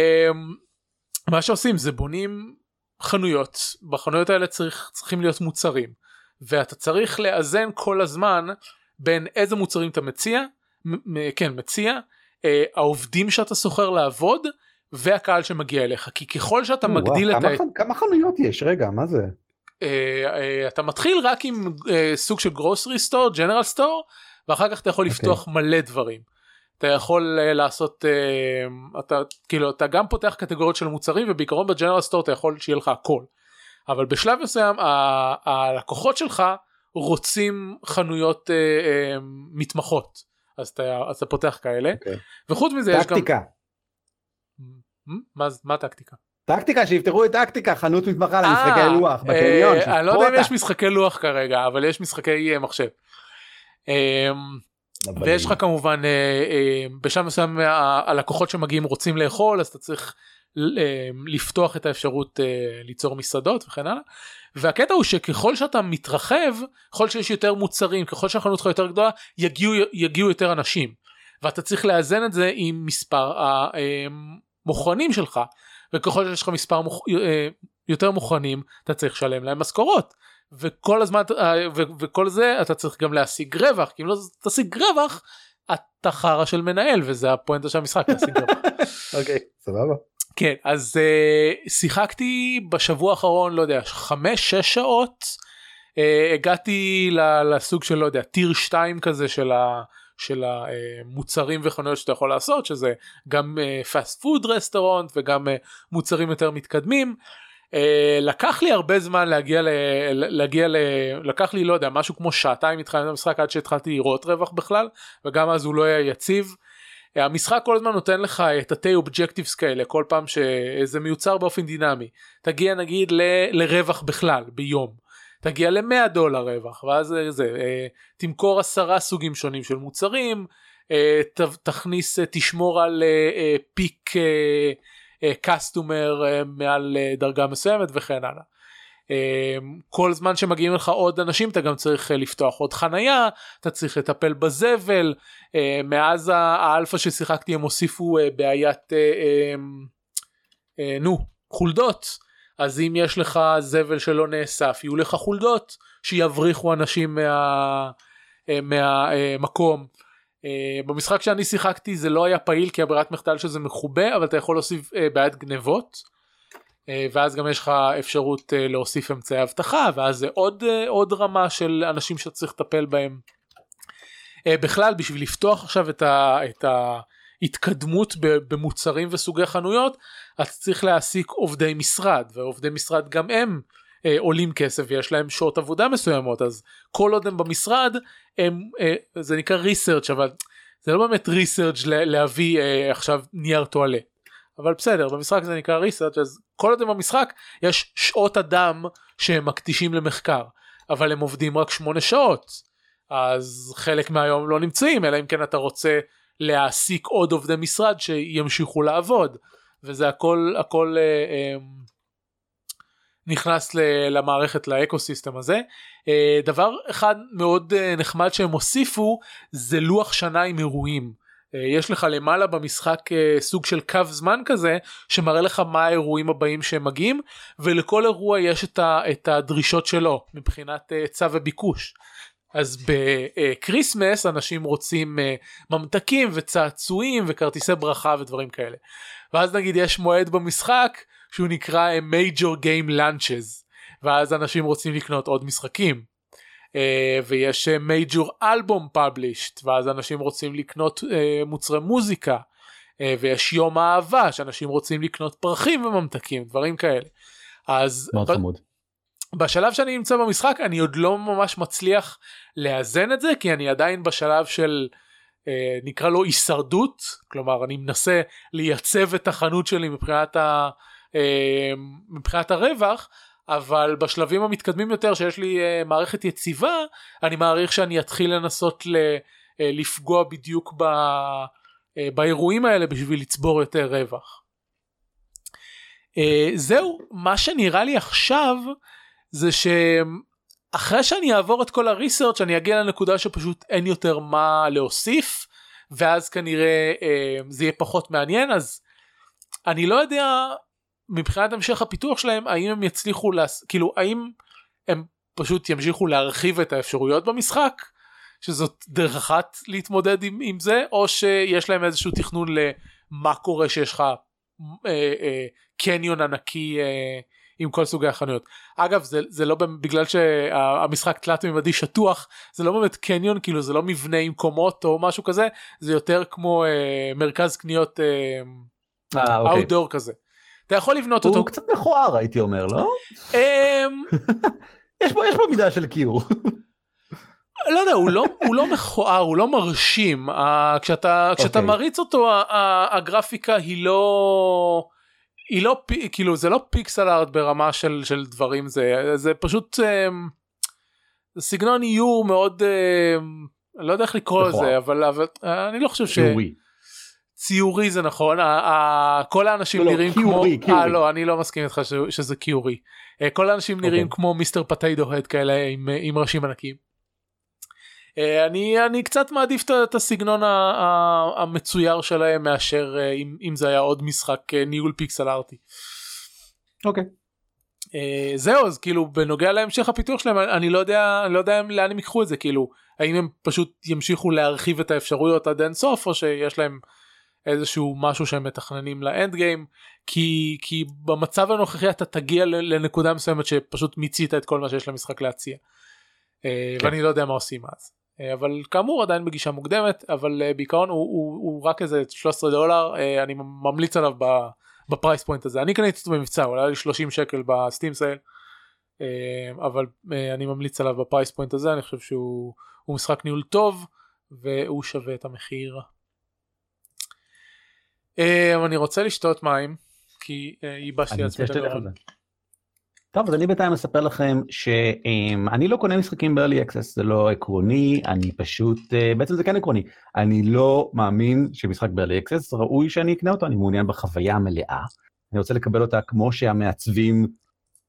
מה שעושים זה בונים חנויות. בחנויות האלה צריך צריכים להיות מוצרים. ואתה צריך לאזן כל הזמן בין איזה מוצרים אתה מציע כן מציע אה, העובדים שאתה שוכר לעבוד והקהל שמגיע אליך כי ככל שאתה ווא, מגדיל ווא, את כמה, ה... כמה חנויות יש רגע מה זה. אה, אה, אתה מתחיל רק עם אה, סוג של גרוסרי סטור ג'נרל סטור ואחר כך אתה יכול okay. אוקיי. לפתוח מלא דברים. אתה יכול uh, לעשות uh, אתה כאילו אתה גם פותח קטגוריות של מוצרים ובעיקרון בג'נרל סטור אתה יכול שיהיה לך הכל. אבל בשלב מסוים הלקוחות שלך רוצים חנויות uh, uh, מתמחות אז אתה, אז אתה פותח כאלה okay. אוקיי. וחוץ מזה טקטיקה. יש גם... טקטיקה. מה, מה טקטיקה? טקטיקה שיפתחו את טקטיקה חנות מתמחה למשחקי לוח בקניון. אני לא יודע אם יש משחקי לוח כרגע אבל יש משחקי מחשב. ויש לך כמובן אה, אה, בשלב מסוים הלקוחות שמגיעים רוצים לאכול אז אתה צריך אה, לפתוח את האפשרות ליצור מסעדות וכן הלאה. והקטע הוא שככל שאתה מתרחב ככל שיש יותר מוצרים ככל שהחנות שלך יותר גדולה יגיעו יגיעו יותר אנשים ואתה צריך לאזן את זה עם מספר המוכנים שלך וככל שיש לך מספר מוכ... יותר מוכנים אתה צריך לשלם להם משכורות וכל הזמן אה, וכל זה אתה צריך גם להשיג רווח כי אם לא תשיג רווח אתה חרא של מנהל וזה הפואנטה של המשחק להשיג רווח. אוקיי סבבה. כן אז uh, שיחקתי בשבוע האחרון לא יודע חמש שש שעות uh, הגעתי לסוג של לא יודע tier 2 כזה של ה... של המוצרים וחנויות שאתה יכול לעשות שזה גם fast food restaurant וגם מוצרים יותר מתקדמים לקח לי הרבה זמן להגיע ל... להגיע ל... לקח לי לא יודע משהו כמו שעתיים התחלתי המשחק עד שהתחלתי לראות רווח בכלל וגם אז הוא לא היה יציב. המשחק כל הזמן נותן לך את התי אובג'קטיבס כאלה כל פעם שזה מיוצר באופן דינמי תגיע נגיד ל... לרווח בכלל ביום תגיע ל-100 דולר רווח ואז זה, uh, תמכור עשרה סוגים שונים של מוצרים uh, ת... תכניס uh, תשמור על פיק. קסטומר אה, מעל אה, דרגה מסוימת וכן הלאה. אה, כל זמן שמגיעים לך עוד אנשים אתה גם צריך לפתוח עוד חנייה אתה צריך לטפל בזבל מאז האלפא ששיחקתי הם הוסיפו בעיית נו חולדות. אז אם יש לך זבל שלא נאסף יהיו לך חולדות שיבריחו אנשים מה, מהמקום במשחק שאני שיחקתי זה לא היה פעיל כי הברירת מחדל שזה מכובה אבל אתה יכול להוסיף בעיית גנבות ואז גם יש לך אפשרות uh, להוסיף אמצעי אבטחה ואז זה עוד, uh, עוד רמה של אנשים שאתה צריך לטפל בהם. בכלל בשביל לפתוח עכשיו את, ה, את ההתקדמות במוצרים וסוגי חנויות אתה צריך להעסיק עובדי משרד ועובדי משרד גם הם אה, עולים כסף ויש להם שעות עבודה מסוימות אז כל עוד הם במשרד הם אה, זה נקרא ריסרצ' אבל זה לא באמת ריסרצ' להביא אה, עכשיו נייר טואלה. אבל בסדר במשחק זה נקרא ריסרצ' אז כל עוד הם במשחק יש שעות אדם שהם מקדישים למחקר אבל הם עובדים רק שמונה שעות אז חלק מהיום לא נמצאים אלא אם כן אתה רוצה להעסיק עוד עובדי משרד שימשיכו לעבוד וזה הכל הכל אה, אה, נכנס למערכת ל ecosystem הזה. אה, דבר אחד מאוד אה, נחמד שהם הוסיפו זה לוח שנה עם אירועים. אה, יש לך למעלה במשחק סוג של קו זמן כזה שמראה לך מה האירועים הבאים שהם מגיעים ולכל אירוע יש את הדרישות שלו מבחינת היצע וביקוש. אז ב Christmas אנשים רוצים ממתקים וצעצועים וכרטיסי ברכה ודברים כאלה. ואז נגיד יש מועד במשחק שהוא נקרא major game lunches ואז אנשים רוצים לקנות עוד משחקים ויש major album published ואז אנשים רוצים לקנות uh, מוצרי מוזיקה uh, ויש יום אהבה שאנשים רוצים לקנות פרחים וממתקים דברים כאלה. אז מאוד חמוד. בשלב שאני נמצא במשחק אני עוד לא ממש מצליח לאזן את זה כי אני עדיין בשלב של אה, נקרא לו הישרדות כלומר אני מנסה לייצב את החנות שלי מבחינת ה... אה, מבחינת הרווח אבל בשלבים המתקדמים יותר שיש לי uh, מערכת יציבה אני מעריך שאני אתחיל לנסות ל, uh, לפגוע בדיוק ב, uh, באירועים האלה בשביל לצבור יותר רווח. Uh, זהו מה שנראה לי עכשיו זה שאחרי שאני אעבור את כל הריסרצ' אני אגיע לנקודה שפשוט אין יותר מה להוסיף ואז כנראה uh, זה יהיה פחות מעניין אז אני לא יודע מבחינת המשך הפיתוח שלהם האם הם יצליחו לס... כאילו האם הם פשוט ימשיכו להרחיב את האפשרויות במשחק שזאת דרך אחת להתמודד עם, עם זה או שיש להם איזשהו תכנון למה קורה שיש לך אה, אה, קניון ענקי אה, עם כל סוגי החנויות. אגב זה, זה לא בגלל שהמשחק תלת מימדי שטוח זה לא באמת קניון כאילו זה לא מבנה עם קומות או משהו כזה זה יותר כמו אה, מרכז קניות אה, אוקיי. outdoor כזה. אתה יכול לבנות אותו. הוא קצת מכוער הייתי אומר לא? אמ, יש בו יש בו מידה של כיור. לא יודע הוא לא הוא לא מכוער הוא לא מרשים uh, כשאתה כשאתה אוקיי. מריץ אותו ה- ה- הגרפיקה היא לא היא לא פי- כאילו זה לא פיקסל ארט ברמה של של דברים זה זה פשוט um, סגנון איור מאוד um, אני לא יודע איך לקרוא. לזה אבל אבל uh, אני לא חושב ש... ציורי זה נכון כל האנשים לא, לא, נראים כמו. אה לא אני לא מסכים איתך שזה קיורי אה, כל האנשים נראים אוקיי. כמו מיסטר פטיידו הד כאלה עם, אה, ראשים ענקיים. אה, אני אני קצת מעדיף את- הסגנון המצויר שלהם מאשר אם, זה היה עוד משחק ניהול פיקסל ארטי. אוקיי. זהו אז כאילו בנוגע להמשך הפיתוח שלהם אני- לא יודע אני לא יודע לאן הם ייקחו את זה כאילו האם הם פשוט ימשיכו להרחיב את האפשרויות עד אין סוף או שיש להם איזשהו משהו שהם מתכננים לאנד גיים כי כי במצב הנוכחי אתה תגיע לנקודה מסוימת שפשוט מיצית את כל מה שיש למשחק להציע. אה, כן. ואני לא יודע מה עושים אז. אה, אבל כאמור עדיין בגישה מוקדמת אבל אה, בעיקרון הוא, הוא, הוא רק איזה 13 דולר אני ממליץ עליו ב price point הזה אני קניתי אותו במבצע הוא עלה לי 30 שקל ב Steam sale אבל אני ממליץ עליו ב price point הזה אני חושב שהוא הוא משחק ניהול טוב והוא שווה את המחיר. אה, אני רוצה לשתות מים כי אה, ייבשתי לעצמי את הגרון. טוב אז אני בינתיים אספר לכם שאני לא קונה משחקים ב-early access זה לא עקרוני אני פשוט אה, בעצם זה כן עקרוני אני לא מאמין שמשחק ב-early access ראוי שאני אקנה אותו אני מעוניין בחוויה המלאה. אני רוצה לקבל אותה כמו שהמעצבים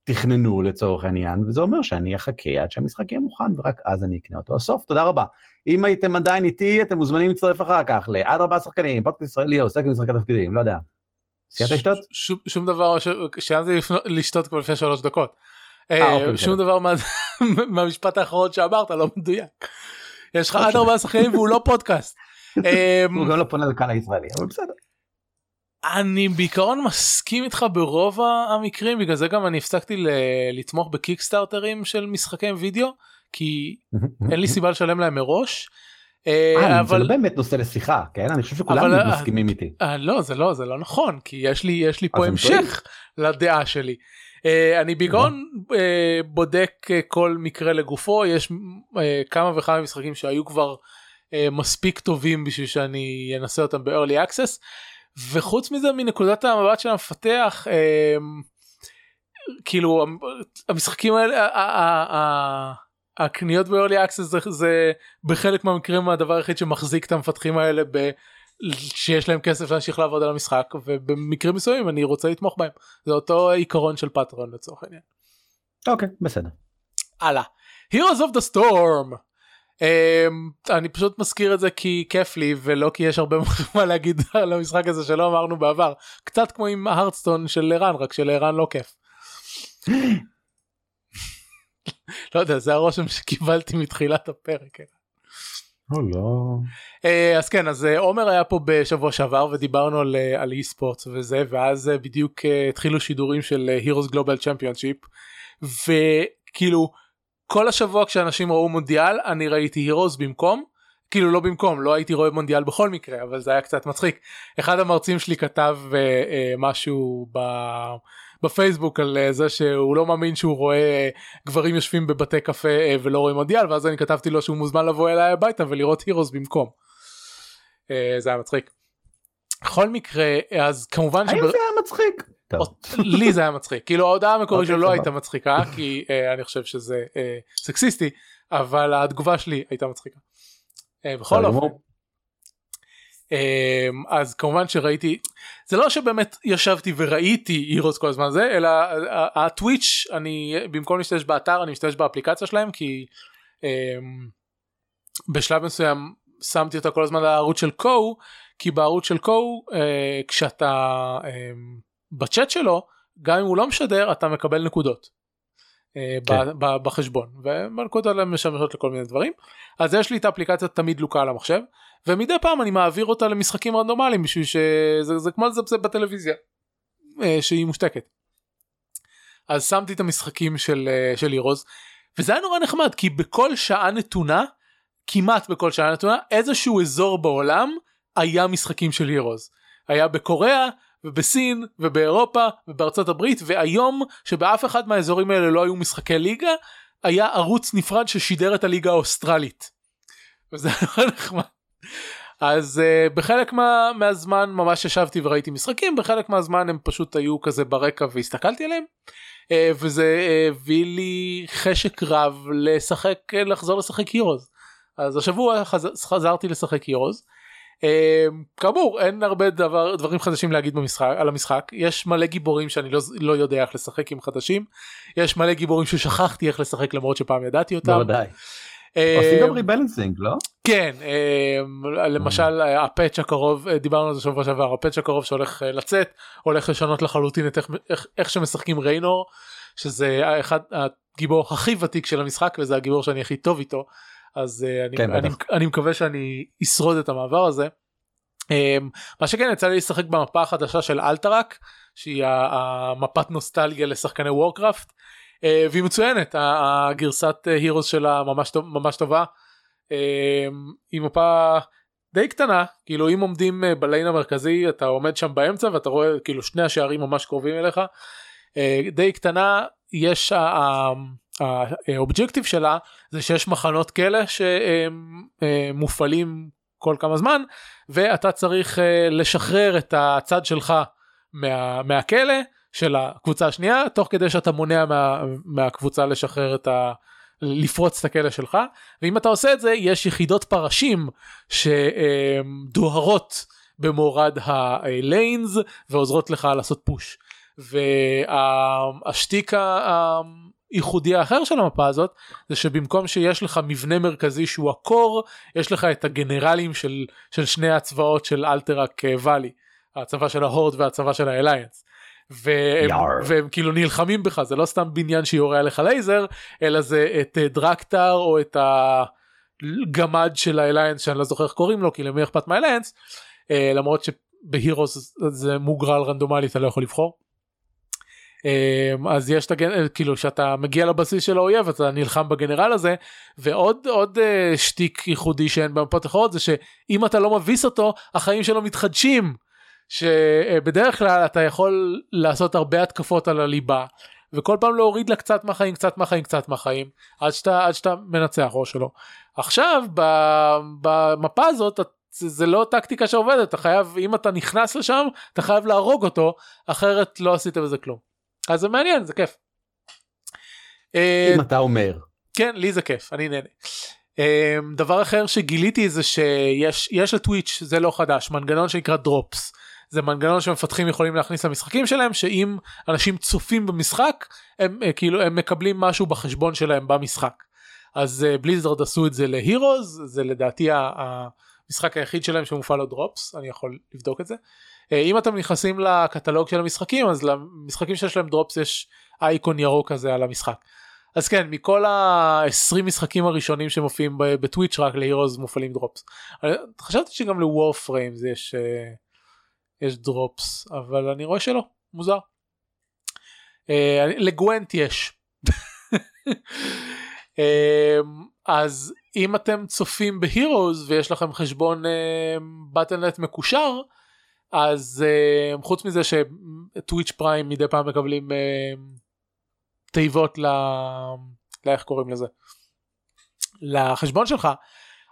תכננו לצורך העניין וזה אומר שאני אחכה עד שהמשחק יהיה מוכן ורק אז אני אקנה אותו. הסוף תודה רבה. אם הייתם עדיין איתי אתם מוזמנים להצטרף אחר כך לעד ארבעה שחקנים פודקאסט ישראלי העוסק במשחקי תפקידים לא יודע. סיימת לשתות? שום- דבר סיימתי לשתות כבר לפני שלוש דקות. אה, אה, אוקיי, שום דבר מה- מהמשפט האחרון שאמרת לא מדויק. יש לך עד אוקיי. ארבעה שחקנים והוא לא פודקאסט. הוא גם לא פונה לקהל הישראלי אבל בסדר. אני בעיקרון מסכים איתך ברוב המקרים בגלל זה גם אני הפסקתי ל- לתמוך בקיקסטארטרים של משחקי וידאו כי אין לי סיבה לשלם להם מראש. אה, אה, זה אבל לא באמת נושא לשיחה, כן? אני חושב שכולם אבל- מסכימים איתי. אה, לא זה לא זה לא נכון כי יש לי יש לי פה. המשך לדעה שלי. אה, אני בעיקרון אה, בודק אה, כל מקרה לגופו יש אה, כמה וכמה משחקים שהיו כבר אה, מספיק טובים בשביל שאני אנסה אותם ב-early access וחוץ מזה מנקודת המבט של המפתח אה, כאילו המשחקים האלה הקניות ב-early access זה, זה בחלק מהמקרים הדבר היחיד שמחזיק את המפתחים האלה ב... שיש להם כסף להמשיך לעבוד על המשחק ובמקרים מסוימים אני רוצה לתמוך בהם זה אותו עיקרון של פטרון לצורך העניין. אוקיי, בסדר. הלאה. Heroes of the Storm. Um, אני פשוט מזכיר את זה כי כיף לי ולא כי יש הרבה מה להגיד על המשחק הזה שלא אמרנו בעבר קצת כמו עם ההרדסטון של ערן רק שלערן לא כיף. לא יודע זה הרושם שקיבלתי מתחילת הפרק. או לא. אה, אז כן אז אה, עומר היה פה בשבוע שעבר ודיברנו על אה, על אי ספורט וזה ואז אה, בדיוק אה, התחילו שידורים של אה, Heroes Global Championship וכאילו כל השבוע כשאנשים ראו מונדיאל אני ראיתי Heroes במקום כאילו לא במקום לא הייתי רואה מונדיאל בכל מקרה אבל זה היה קצת מצחיק אחד המרצים שלי כתב אה, אה, משהו ב... בפייסבוק על אה, זה שהוא לא מאמין שהוא רואה אה, גברים יושבים בבתי קפה אה, ולא רואים מונדיאל ואז אני כתבתי לו שהוא מוזמן לבוא אליי הביתה ולראות הירוס במקום. אה, זה היה מצחיק. בכל מקרה אז כמובן האם שבר... זה היה מצחיק? לי זה היה מצחיק כאילו ההודעה המקורית שלו לא הייתה מצחיקה כי אני חושב שזה סקסיסטי אבל התגובה שלי הייתה מצחיקה. בכל אופן. אז כמובן שראיתי זה לא שבאמת ישבתי וראיתי הירוס כל הזמן זה אלא הטוויץ' אני במקום להשתמש באתר אני משתמש באפליקציה שלהם כי בשלב מסוים שמתי אותה כל הזמן לערוץ של קו כי בערוץ של קו אה, כשאתה אה, בצ'אט שלו גם אם הוא לא משדר אתה מקבל נקודות אה, כן. בחשבון והנקודות האלה משמשות לכל מיני דברים אז יש לי את האפליקציה תמיד לוקה על המחשב ומדי פעם אני מעביר אותה למשחקים רנדומליים בשביל שזה זה כמו לזפזפ בטלוויזיה אה, שהיא מושתקת. אז שמתי את המשחקים של אה, של הירוז וזה היה נורא נחמד כי בכל שעה נתונה כמעט בכל שעה נתונה איזשהו אזור בעולם היה משחקים של הירוז. היה בקוריאה ובסין ובאירופה ובארצות הברית והיום שבאף אחד מהאזורים האלה לא היו משחקי ליגה היה ערוץ נפרד ששידר את הליגה האוסטרלית. וזה היה נחמד. אז uh, בחלק מה, מהזמן ממש ישבתי וראיתי משחקים בחלק מהזמן הם פשוט היו כזה ברקע והסתכלתי עליהם uh, וזה הביא לי חשק רב לשחק לחזור לשחק הירוז. אז השבוע חז... חזרתי לשחק הירוז. Uh, כאמור אין הרבה דבר, דברים חדשים להגיד במשחק, על המשחק יש מלא גיבורים שאני לא, לא יודע איך לשחק עם חדשים יש מלא גיבורים ששכחתי איך לשחק למרות שפעם ידעתי אותם. בוודאי. עושים גם rebalancing לא? כן למשל הפאץ' הקרוב דיברנו על זה שבוע שעבר הפאץ' הקרוב שהולך לצאת הולך לשנות לחלוטין את איך, איך, איך שמשחקים ריינור שזה אחד הגיבור הכי ותיק של המשחק וזה הגיבור שאני הכי טוב איתו אז uh, אני, כן, אני, אני, אני מקווה שאני אשרוד את המעבר הזה. Um, מה שכן יצא לי לשחק במפה החדשה של אלטראק שהיא המפת נוסטלגיה לשחקני וורקראפט uh, והיא מצוינת הגרסת הירוס שלה ממש, טוב, ממש טובה um, היא מפה די קטנה כאילו אם עומדים בליין המרכזי אתה עומד שם באמצע ואתה רואה כאילו שני השערים ממש קרובים אליך די קטנה יש. האובג'קטיב שלה זה שיש מחנות כלא שמופעלים כל כמה זמן ואתה צריך אה, לשחרר את הצד שלך מה, מהכלא של הקבוצה השנייה תוך כדי שאתה מונע מה, מהקבוצה לשחרר את ה... לפרוץ את הכלא שלך. ואם אתה עושה את זה יש יחידות פרשים שדוהרות במורד הליינס ועוזרות לך לעשות פוש. והשטיק ייחודי האחר של המפה הזאת זה שבמקום שיש לך מבנה מרכזי שהוא הקור יש לך את הגנרלים של, של שני הצבאות של אלטראק ואלי הצבא של ה Horde והצבא של ה Alliance. והם, והם כאילו נלחמים בך זה לא סתם בניין שיורה עליך לייזר אלא זה את אה, Drek'Thar או את הגמד של ה Alliance שאני לא זוכר איך קוראים לו כי למי אכפת מה Alliance אה, למרות שב Heroes זה מוגרל רנדומלי אתה לא יכול לבחור. אמ, אז יש את הגנרל כאילו שאתה מגיע לבסיס של האויב אתה נלחם בגנרל הזה ועוד עוד אה, שטיק ייחודי שאין במפות אחרות זה שאם אתה לא מביס אותו החיים שלו מתחדשים שבדרך כלל אתה יכול לעשות הרבה התקפות על הליבה וכל פעם להוריד לה קצת מהחיים קצת מהחיים קצת מהחיים עד שאתה עד שאתה מנצח ראש שלו עכשיו במפה הזאת זה לא טקטיקה שעובדת אתה חייב אם אתה נכנס לשם אתה חייב להרוג אותו אחרת לא עשית בזה כלום. אז זה מעניין זה כיף. אה, אם אתה אומר. כן לי זה כיף אני נהנה. אה, דבר אחר שגיליתי זה שיש יש לטוויץ' זה לא חדש מנגנון שנקרא דרופס. זה מנגנון שמפתחים יכולים להכניס למשחקים שלהם שאם אנשים צופים במשחק הם אה, כאילו הם מקבלים משהו בחשבון שלהם במשחק. אז בליזרד עשו את זה להירוז זה לדעתי המשחק היחיד שלהם שמופעל לו דרופס אני יכול לבדוק את זה. אה, אם אתם נכנסים לקטלוג של המשחקים אז למשחקים שיש להם drops יש אייקון ירוק כזה על המשחק. אז כן מכל ה-20 משחקים הראשונים שמופיעים בטוויץ' רק להירוז מופעלים drops. אה, חשבתי שגם לוורפריים יש אה, יש drops אבל אני רואה שלא, מוזר. לגוונט יש. אז אם אתם צופים בהירוז ויש לכם חשבון בטלנט מקושר אז uh, חוץ מזה שטוויץ' פריים מדי פעם מקבלים uh, תיבות ל... לאיך קוראים לזה? לחשבון שלך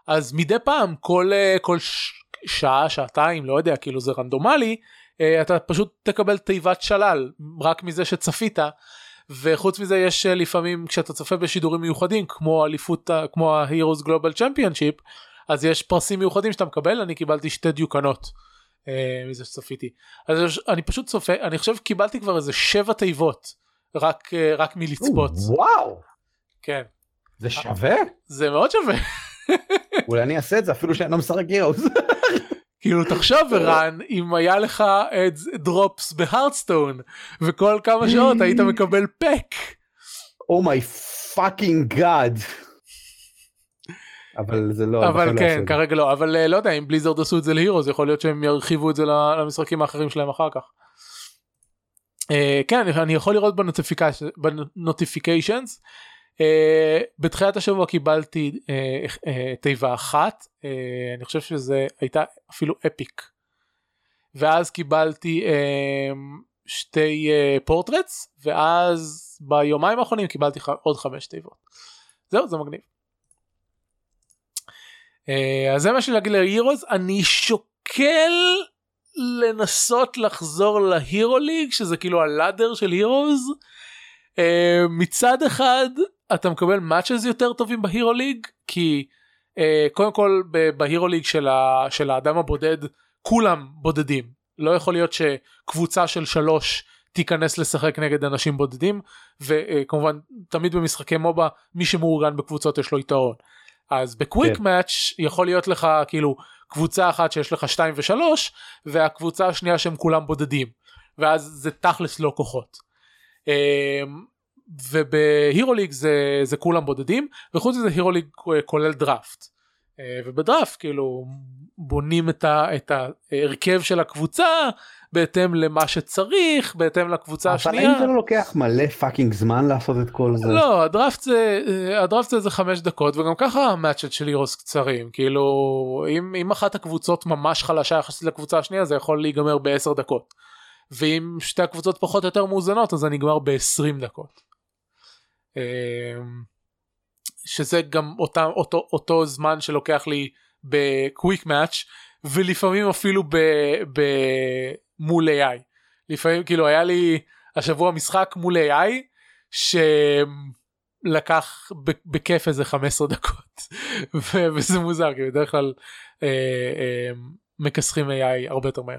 אז מדי פעם כל, uh, כל ש... שעה שעתיים לא יודע כאילו זה רנדומלי אה, אתה פשוט תקבל תיבת שלל רק מזה שצפית וחוץ מזה יש לפעמים כשאתה צופה בשידורים מיוחדים כמו אליפות כמו ה-Heroes Global Championship אז יש פרסים מיוחדים שאתה מקבל אני קיבלתי שתי דיוקנות מזה שצפיתי. אז אני פשוט צופה אני חושב קיבלתי כבר איזה שבע תיבות רק אה, רק מלצפות. וואו! כן. זה שווה? זה מאוד שווה. אולי אני אעשה את זה אפילו שאני לא משחק הירוס כאילו תחשוב ערן אם היה לך את דרופס בהרדסטון וכל כמה שעות היית מקבל פק. אומי fucking god. אבל זה לא אבל כן לא כרגע לא אבל אה, לא יודע אם בליזרד עשו את זה להירוז יכול להיות שהם ירחיבו את זה למשחקים האחרים שלהם אחר כך. Uh, כן אני יכול לראות ב notifications. Uh, בתחילת השבוע קיבלתי uh, uh, תיבה אחת. uh, אני חושב שזה הייתה אפילו epic. ואז קיבלתי uh, שתי פורטרטס uh, ואז ביומיים האחרונים קיבלתי ח... עוד חמש תיבות. זהו זה מגניב. Uh, אז זה מה שאני להגיד להירוז אני שוקל לנסות לחזור להירו ליג שזה כאילו הלאדר של הירוז. Uh, מצד אחד אתה מקבל מאצ'ז יותר טובים בהירו ליג כי uh, קודם כל בהירו ליג של, ה, של האדם הבודד כולם בודדים. לא יכול להיות שקבוצה של שלוש תיכנס לשחק נגד אנשים בודדים וכמובן תמיד במשחקי מובה מי שמאורגן בקבוצות יש לו יתרון אז בקוויק כן. מאץ' יכול להיות לך כאילו קבוצה אחת שיש לך שתיים ושלוש והקבוצה השנייה שהם כולם בודדים ואז זה תכלס לא כוחות. אמ, ובהירו ליג זה, זה כולם בודדים וחוץ מזה הירו ליג כולל דראפט אה, ובדראפט כאילו בונים את, ה, את ההרכב של הקבוצה בהתאם למה שצריך בהתאם לקבוצה השנייה. אבל האם זה לא לוקח מלא fucking זמן לעשות את כל זה? לא הדראפט זה הדראפט זה איזה חמש דקות וגם ככה המאצ'ים של הירוס קצרים כאילו אם, אם אחת הקבוצות ממש חלשה יחסית לקבוצה השנייה זה יכול להיגמר בעשר דקות. ואם שתי הקבוצות פחות או יותר מאוזנות אז זה נגמר ב-20 דקות. אמ, שזה גם אותה, אותו, אותו זמן שלוקח לי בקוויק מאץ' ולפעמים אפילו ב, ב, מול AI. לפעמים כאילו היה לי השבוע משחק מול AI שלקח בכיף איזה 15 דקות וזה מוזר כי בדרך כלל אה, אה, מכסחים AI הרבה יותר מהר.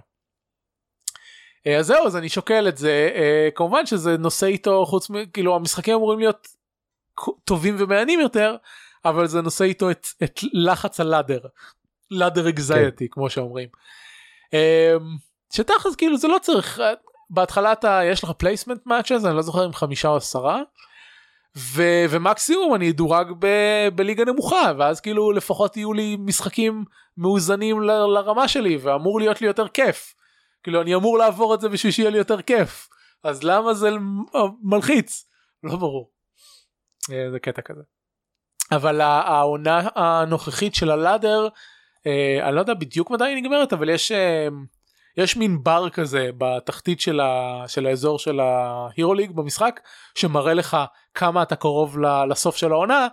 אה, אז זהו אז אני שוקל את זה uh, כמובן שזה נושא איתו חוץ מכאילו המשחקים אמורים להיות טובים ומעניינים יותר אבל זה נושא איתו את, את לחץ ה ladder, ladder anxiety כן. כמו שאומרים. Um, שתכלס כאילו זה לא צריך בהתחלה אתה יש לך placement matches אני לא זוכר אם חמישה או עשרה. ו, ומקסימום אני אדורג ב, בליגה נמוכה ואז כאילו לפחות יהיו לי משחקים מאוזנים ל, לרמה שלי ואמור להיות לי יותר כיף. כאילו אני אמור לעבור את זה בשביל שיהיה לי יותר כיף אז למה זה מלחיץ לא ברור. אה, זה קטע כזה. אבל העונה הנוכחית של הלאדר אה, אני לא יודע בדיוק מתי היא נגמרת אבל יש אה, יש מין בר כזה בתחתית של, ה, של האזור של ההירו ליג במשחק שמראה לך כמה אתה קרוב לסוף של העונה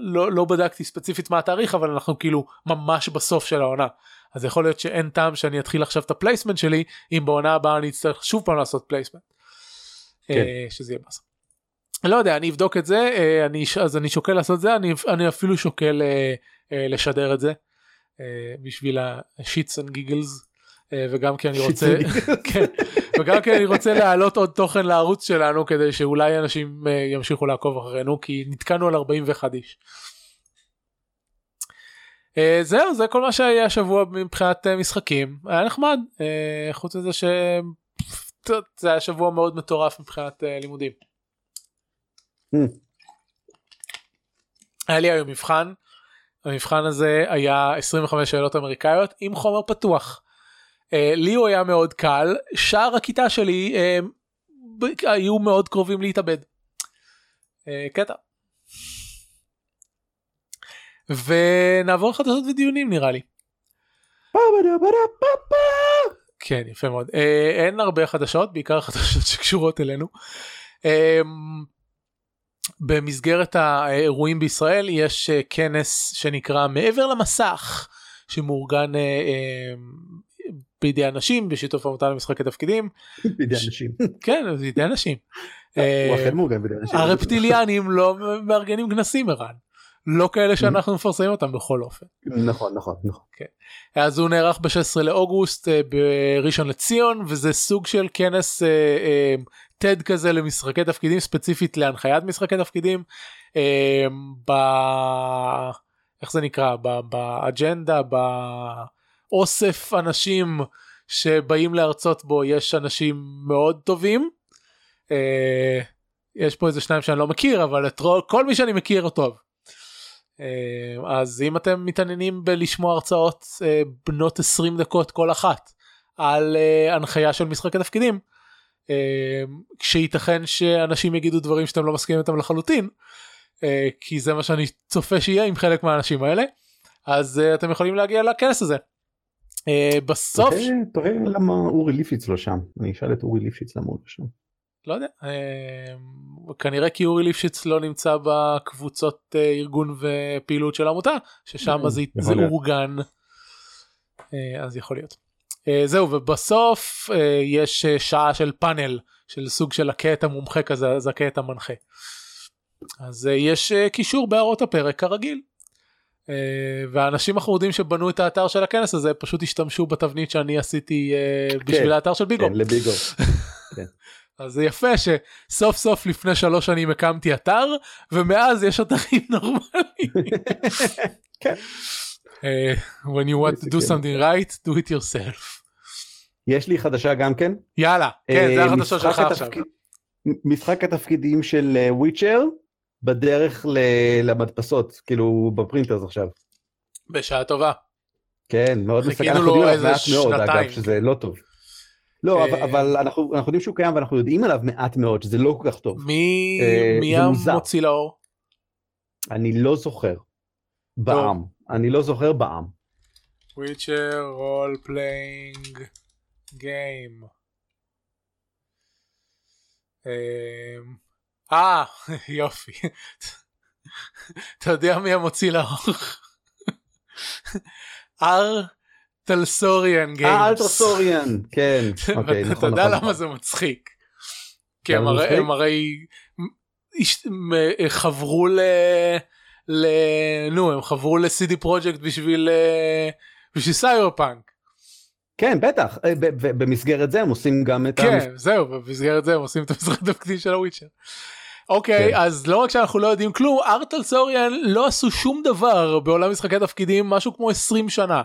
לא, לא בדקתי ספציפית מה התאריך אבל אנחנו כאילו ממש בסוף של העונה אז יכול להיות שאין טעם שאני אתחיל עכשיו את ה placement שלי אם בעונה הבאה אני אצטרך שוב פעם לעשות placement. כן. אה, שזה יהיה באסה. לא יודע אני אבדוק את זה אה, אני אז אני שוקל לעשות את זה אני, אני אפילו שוקל אה, לשדר את זה בשביל ה shits and giggles וגם כי אני רוצה כן, וגם כי אני רוצה להעלות עוד תוכן לערוץ שלנו כדי שאולי אנשים ימשיכו לעקוב אחרינו כי נתקענו על 41 איש. זהו זה כל מה שהיה השבוע מבחינת משחקים היה נחמד חוץ מזה שזה היה שבוע מאוד מטורף מבחינת לימודים. היה לי היום מבחן המבחן הזה היה 25 שאלות אמריקאיות עם חומר פתוח. Uh, לי הוא היה מאוד קל שאר הכיתה שלי uh, היו מאוד קרובים להתאבד. Uh, קטע. ונעבור לחדשות ודיונים נראה לי. כן יפה מאוד אה, אין הרבה חדשות בעיקר חדשות שקשורות אלינו. במסגרת האירועים בישראל יש אה, כנס שנקרא מעבר למסך שמאורגן אה, אה, בידי אנשים בשיתוף עמותה למשחקי תפקידים. בידי אנשים. כן בידי אנשים. הוא אכן מאורגן בידי אנשים. הרפטיליאנים לא מארגנים כנסים ערן. לא כאלה שאנחנו מפרסמים אותם בכל אופן. נכון נכון נכון. אז הוא נערך ב-16 לאוגוסט אה, בראשון לציון וזה סוג של כנס TED כזה למשחקי תפקידים ספציפית להנחיית משחקי תפקידים. אה, ב... איך זה נקרא? ב- באג'נדה, באוסף אנשים שבאים להרצות בו יש אנשים מאוד טובים. אה, יש פה איזה שניים שאני לא מכיר אבל את כל מי שאני מכיר הוא טוב. אה, אז אם אתם מתעניינים בלשמוע הרצאות אה, בנות 20 דקות כל אחת על אה, הנחיה של משחקי תפקידים, אה, שייתכן שאנשים יגידו דברים שאתם לא מסכימים איתם לחלוטין, כי זה מה שאני צופה שיהיה עם חלק מהאנשים האלה, אז אתם יכולים להגיע לכנס הזה. בסוף, תראה- למה אורי ליפשיץ לא שם. אני אשאל את אורי ליפשיץ למה הוא לא שם. לא יודע, אה, כנראה כי אורי ליפשיץ לא נמצא בקבוצות אה, ארגון ופעילות של העמותה, ששם זה, זה. אורגן, אז יכול להיות. אה, זהו, ובסוף אה, יש שעה של פאנל, של סוג של הקטע מומחה כזה, אז הקטע מנחה. אז יש קישור בהערות הפרק כרגיל. והאנשים החמודים שבנו את האתר של הכנס הזה פשוט השתמשו בתבנית שאני עשיתי אה, בשביל כן. האתר של ביגו. כן, לביגו. אז זה יפה שסוף סוף לפני שלוש שנים הקמתי אתר ומאז יש אתרים נורמליים. כן. אה, When you want to do זה something right do it yourself. יש לי חדשה גם כן. יאללה, כן זה אה, החדשות משחק שלך עכשיו. משחק התפקידים של וויצ'ר בדרך ל- למדפסות כאילו בפרינטרס עכשיו. בשעה טובה. כן מאוד מסתכל, אנחנו לו יודעים עליו מעט מאוד. אגב שזה לא טוב. לא אבל- אה, אבל אנחנו אנחנו יודעים שהוא קיים ואנחנו יודעים עליו מעט מאוד שזה לא כל כך טוב. מי אה. המוציא לאור? אני לא זוכר. בעם. אני לא זוכר בעם. וויצ'ר רול פליינג גיים. אה יופי. אתה יודע מי המוציא לאור? אר טלסוריאן אה גיימס. אלטרסוריאן כן. אוקיי, אתה נכון, יודע נכון, למה נכון. זה מצחיק. כי הם הרי- מ- חברו ל... ל... נו הם חברו ל CD Projekt בשביל אה, בשביל סייבר פאנק. כן בטח אה, במסגרת זה הם עושים גם את המס- כן זהו במסגרת זה הם עושים את המשחק התפקידים של הוויצ'ר. אוקיי כן. אז לא רק שאנחנו לא יודעים כלום R. Talsorian לא עשו שום דבר בעולם משחקי תפקידים משהו כמו 20 שנה.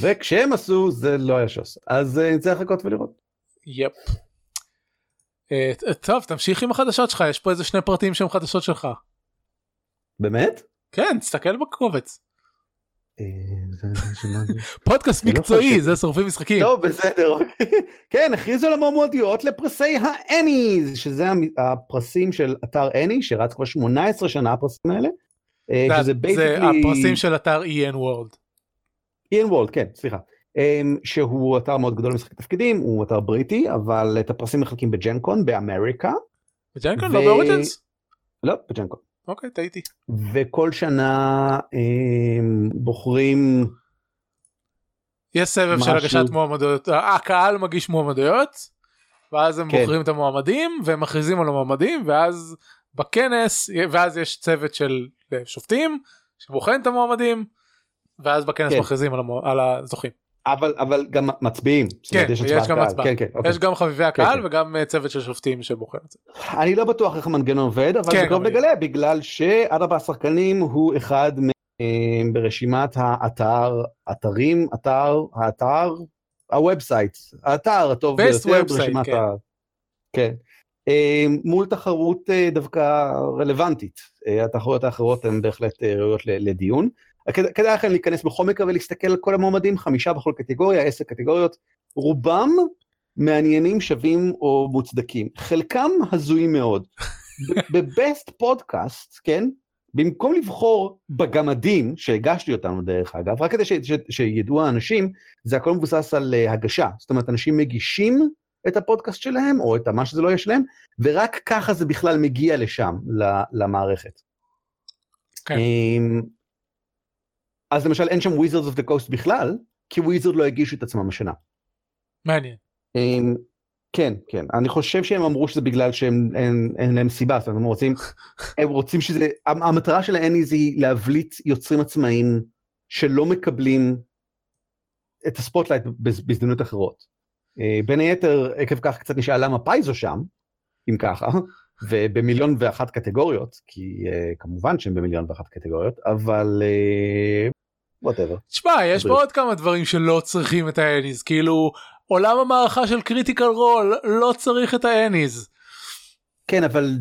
וכשהם עשו זה לא היה שוס אז אה, נצטרך לחכות ולראות. יפ. אה, טוב תמשיך עם החדשות שלך יש פה איזה שני פרטים שהם חדשות שלך. באמת? כן תסתכל בקובץ. אה? פודקאסט לא מקצועי. זה שורפים משחקים. טוב בסדר כן הכריזו על המועמדויות לפרסי האניז שזה הפרסים של אתר אני שרץ כבר 18 שנה הפרסים האלה. אה, זה- שזה הפרסים של אתר EN World. אין וולד כן סליחה. אמ, שהוא אתר מאוד גדול למשחק תפקידים הוא אתר בריטי אבל את הפרסים מחלקים בג'נקון באמריקה בג'נקון ו- לא באוריג'נס? לא בג'נקון אוקיי טעיתי. וכל שנה אמ, בוחרים יש סבב של משהו. הגשת מועמדויות הקהל מגיש מועמדויות ואז הם כן. בוחרים את המועמדים והם מכריזים על המועמדים ואז בכנס ואז יש צוות של שופטים שבוחן את המועמדים ואז בכנס כן. מכריזים על המוע- על הזוכים. אבל אבל גם מצביעים. כן, יש יש גם. הצבעה. כן, כן, אוקיי. יש גם חביבי הקהל כן. וגם אה, צוות של שופטים שבוחר את זה. אני לא בטוח איך המנגנון עובד אבל כן, גם אני. לגלה בגלל שארבע השחקנים הוא אחד מ- אמ, ברשימת האתר אתרים אתר האתר ה website האתר הטוב ביותר ברשימת כן. ה... כן. אמ, מול תחרות אה, דווקא רלוונטית אה, התחרויות האחרות הן בהחלט אה, ראויות לדיון. כד- כדאי לכם להיכנס בכל מקרה ולהסתכל על כל המועמדים חמישה בכל קטגוריה עשר קטגוריות רובם מעניינים שווים או מוצדקים חלקם הזויים מאוד. בבסט פודקאסט כן במקום לבחור בגמדים שהגשתי אותנו דרך אגב רק כדי ש, ש, שידעו האנשים זה הכל מבוסס על uh, הגשה זאת אומרת אנשים מגישים את הפודקאסט שלהם או את מה שזה לא יהיה שלהם ורק ככה זה בכלל מגיע לשם ל- למערכת. כן. אמ, אז למשל אין שם Wizards of the Coast בכלל כי Wizards לא הגישו את עצמם השנה. מעניין. אמ, כן כן אני חושב שהם אמרו שזה בגלל שהם אין, אין להם סיבה זאת אומרת, הם רוצים הם רוצים שזה המטרה של ה ENnies היא להבליט יוצרים עצמאיים שלא מקבלים את ה spotlight בהזדמנות אחרות. אה, בין היתר עקב כך קצת נשאל למה Paizo שם אם ככה ובמיליון ואחת קטגוריות כי uh, כמובן שהם במיליון ואחת קטגוריות אבל whatever. תשמע יש פה עוד כמה דברים שלא צריכים את ה ENnies כאילו עולם המערכה של Critical Role לא צריך את האניז. כן אבל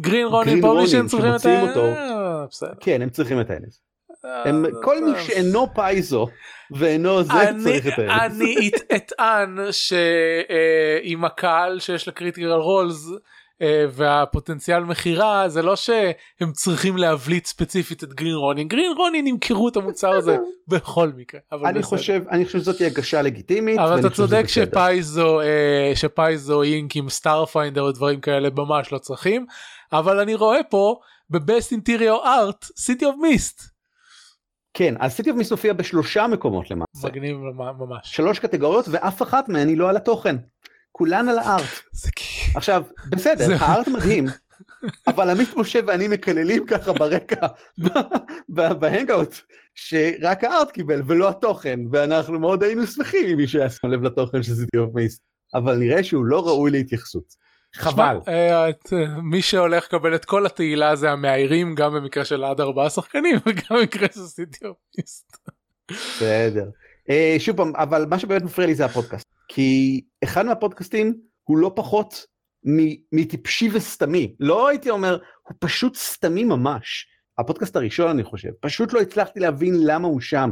Green Ronin Publishing צריכים את ה ENnies. כן הם צריכים את ה ENnies. הם, כל מי שאינו Paizo ואינו זה אני, צריך את ה ENnies. אני אטען שעם הקהל שיש ל Critical Role אה, והפוטנציאל מכירה זה לא שהם צריכים להבליט ספציפית את Green Ronin, Green Ronin ימכרו את המוצר הזה בכל מקרה אני חושב אני חושב שזאת הגשה לגיטימית אבל אתה צודק ש Paizo אה, ש Paizo Inc עם Starfinder או דברים כאלה ממש לא צריכים אבל אני רואה פה ב best interior art City of Mist. כן אז City of Mist הופיע בשלושה מקומות למעשה. מגניב ממש. שלוש קטגוריות ואף אחת מהן היא לא על התוכן. כולן על ה art. עכשיו, בסדר, ה art מדהים, אבל עמית משה ואני מקללים ככה ברקע ב Hangout, שרק ה art קיבל ולא התוכן, ואנחנו מאוד היינו שמחים אם מישהו היה שם לב לתוכן של City of Mist, אבל נראה שהוא לא ראוי להתייחסות. חבל. אה, מי שהולך לקבל את כל התהילה זה המאיירים גם במקרה של עד ארבעה שחקנים וגם במקרה של סיטי אוף מייסט. בסדר. אה, שוב פעם, אבל מה שבאמת מפריע לי זה הפודקאסט. כי אחד מהפודקאסטים הוא לא פחות מטיפשי וסתמי. לא הייתי אומר, הוא פשוט סתמי ממש. הפודקאסט הראשון אני חושב, פשוט לא הצלחתי להבין למה הוא שם.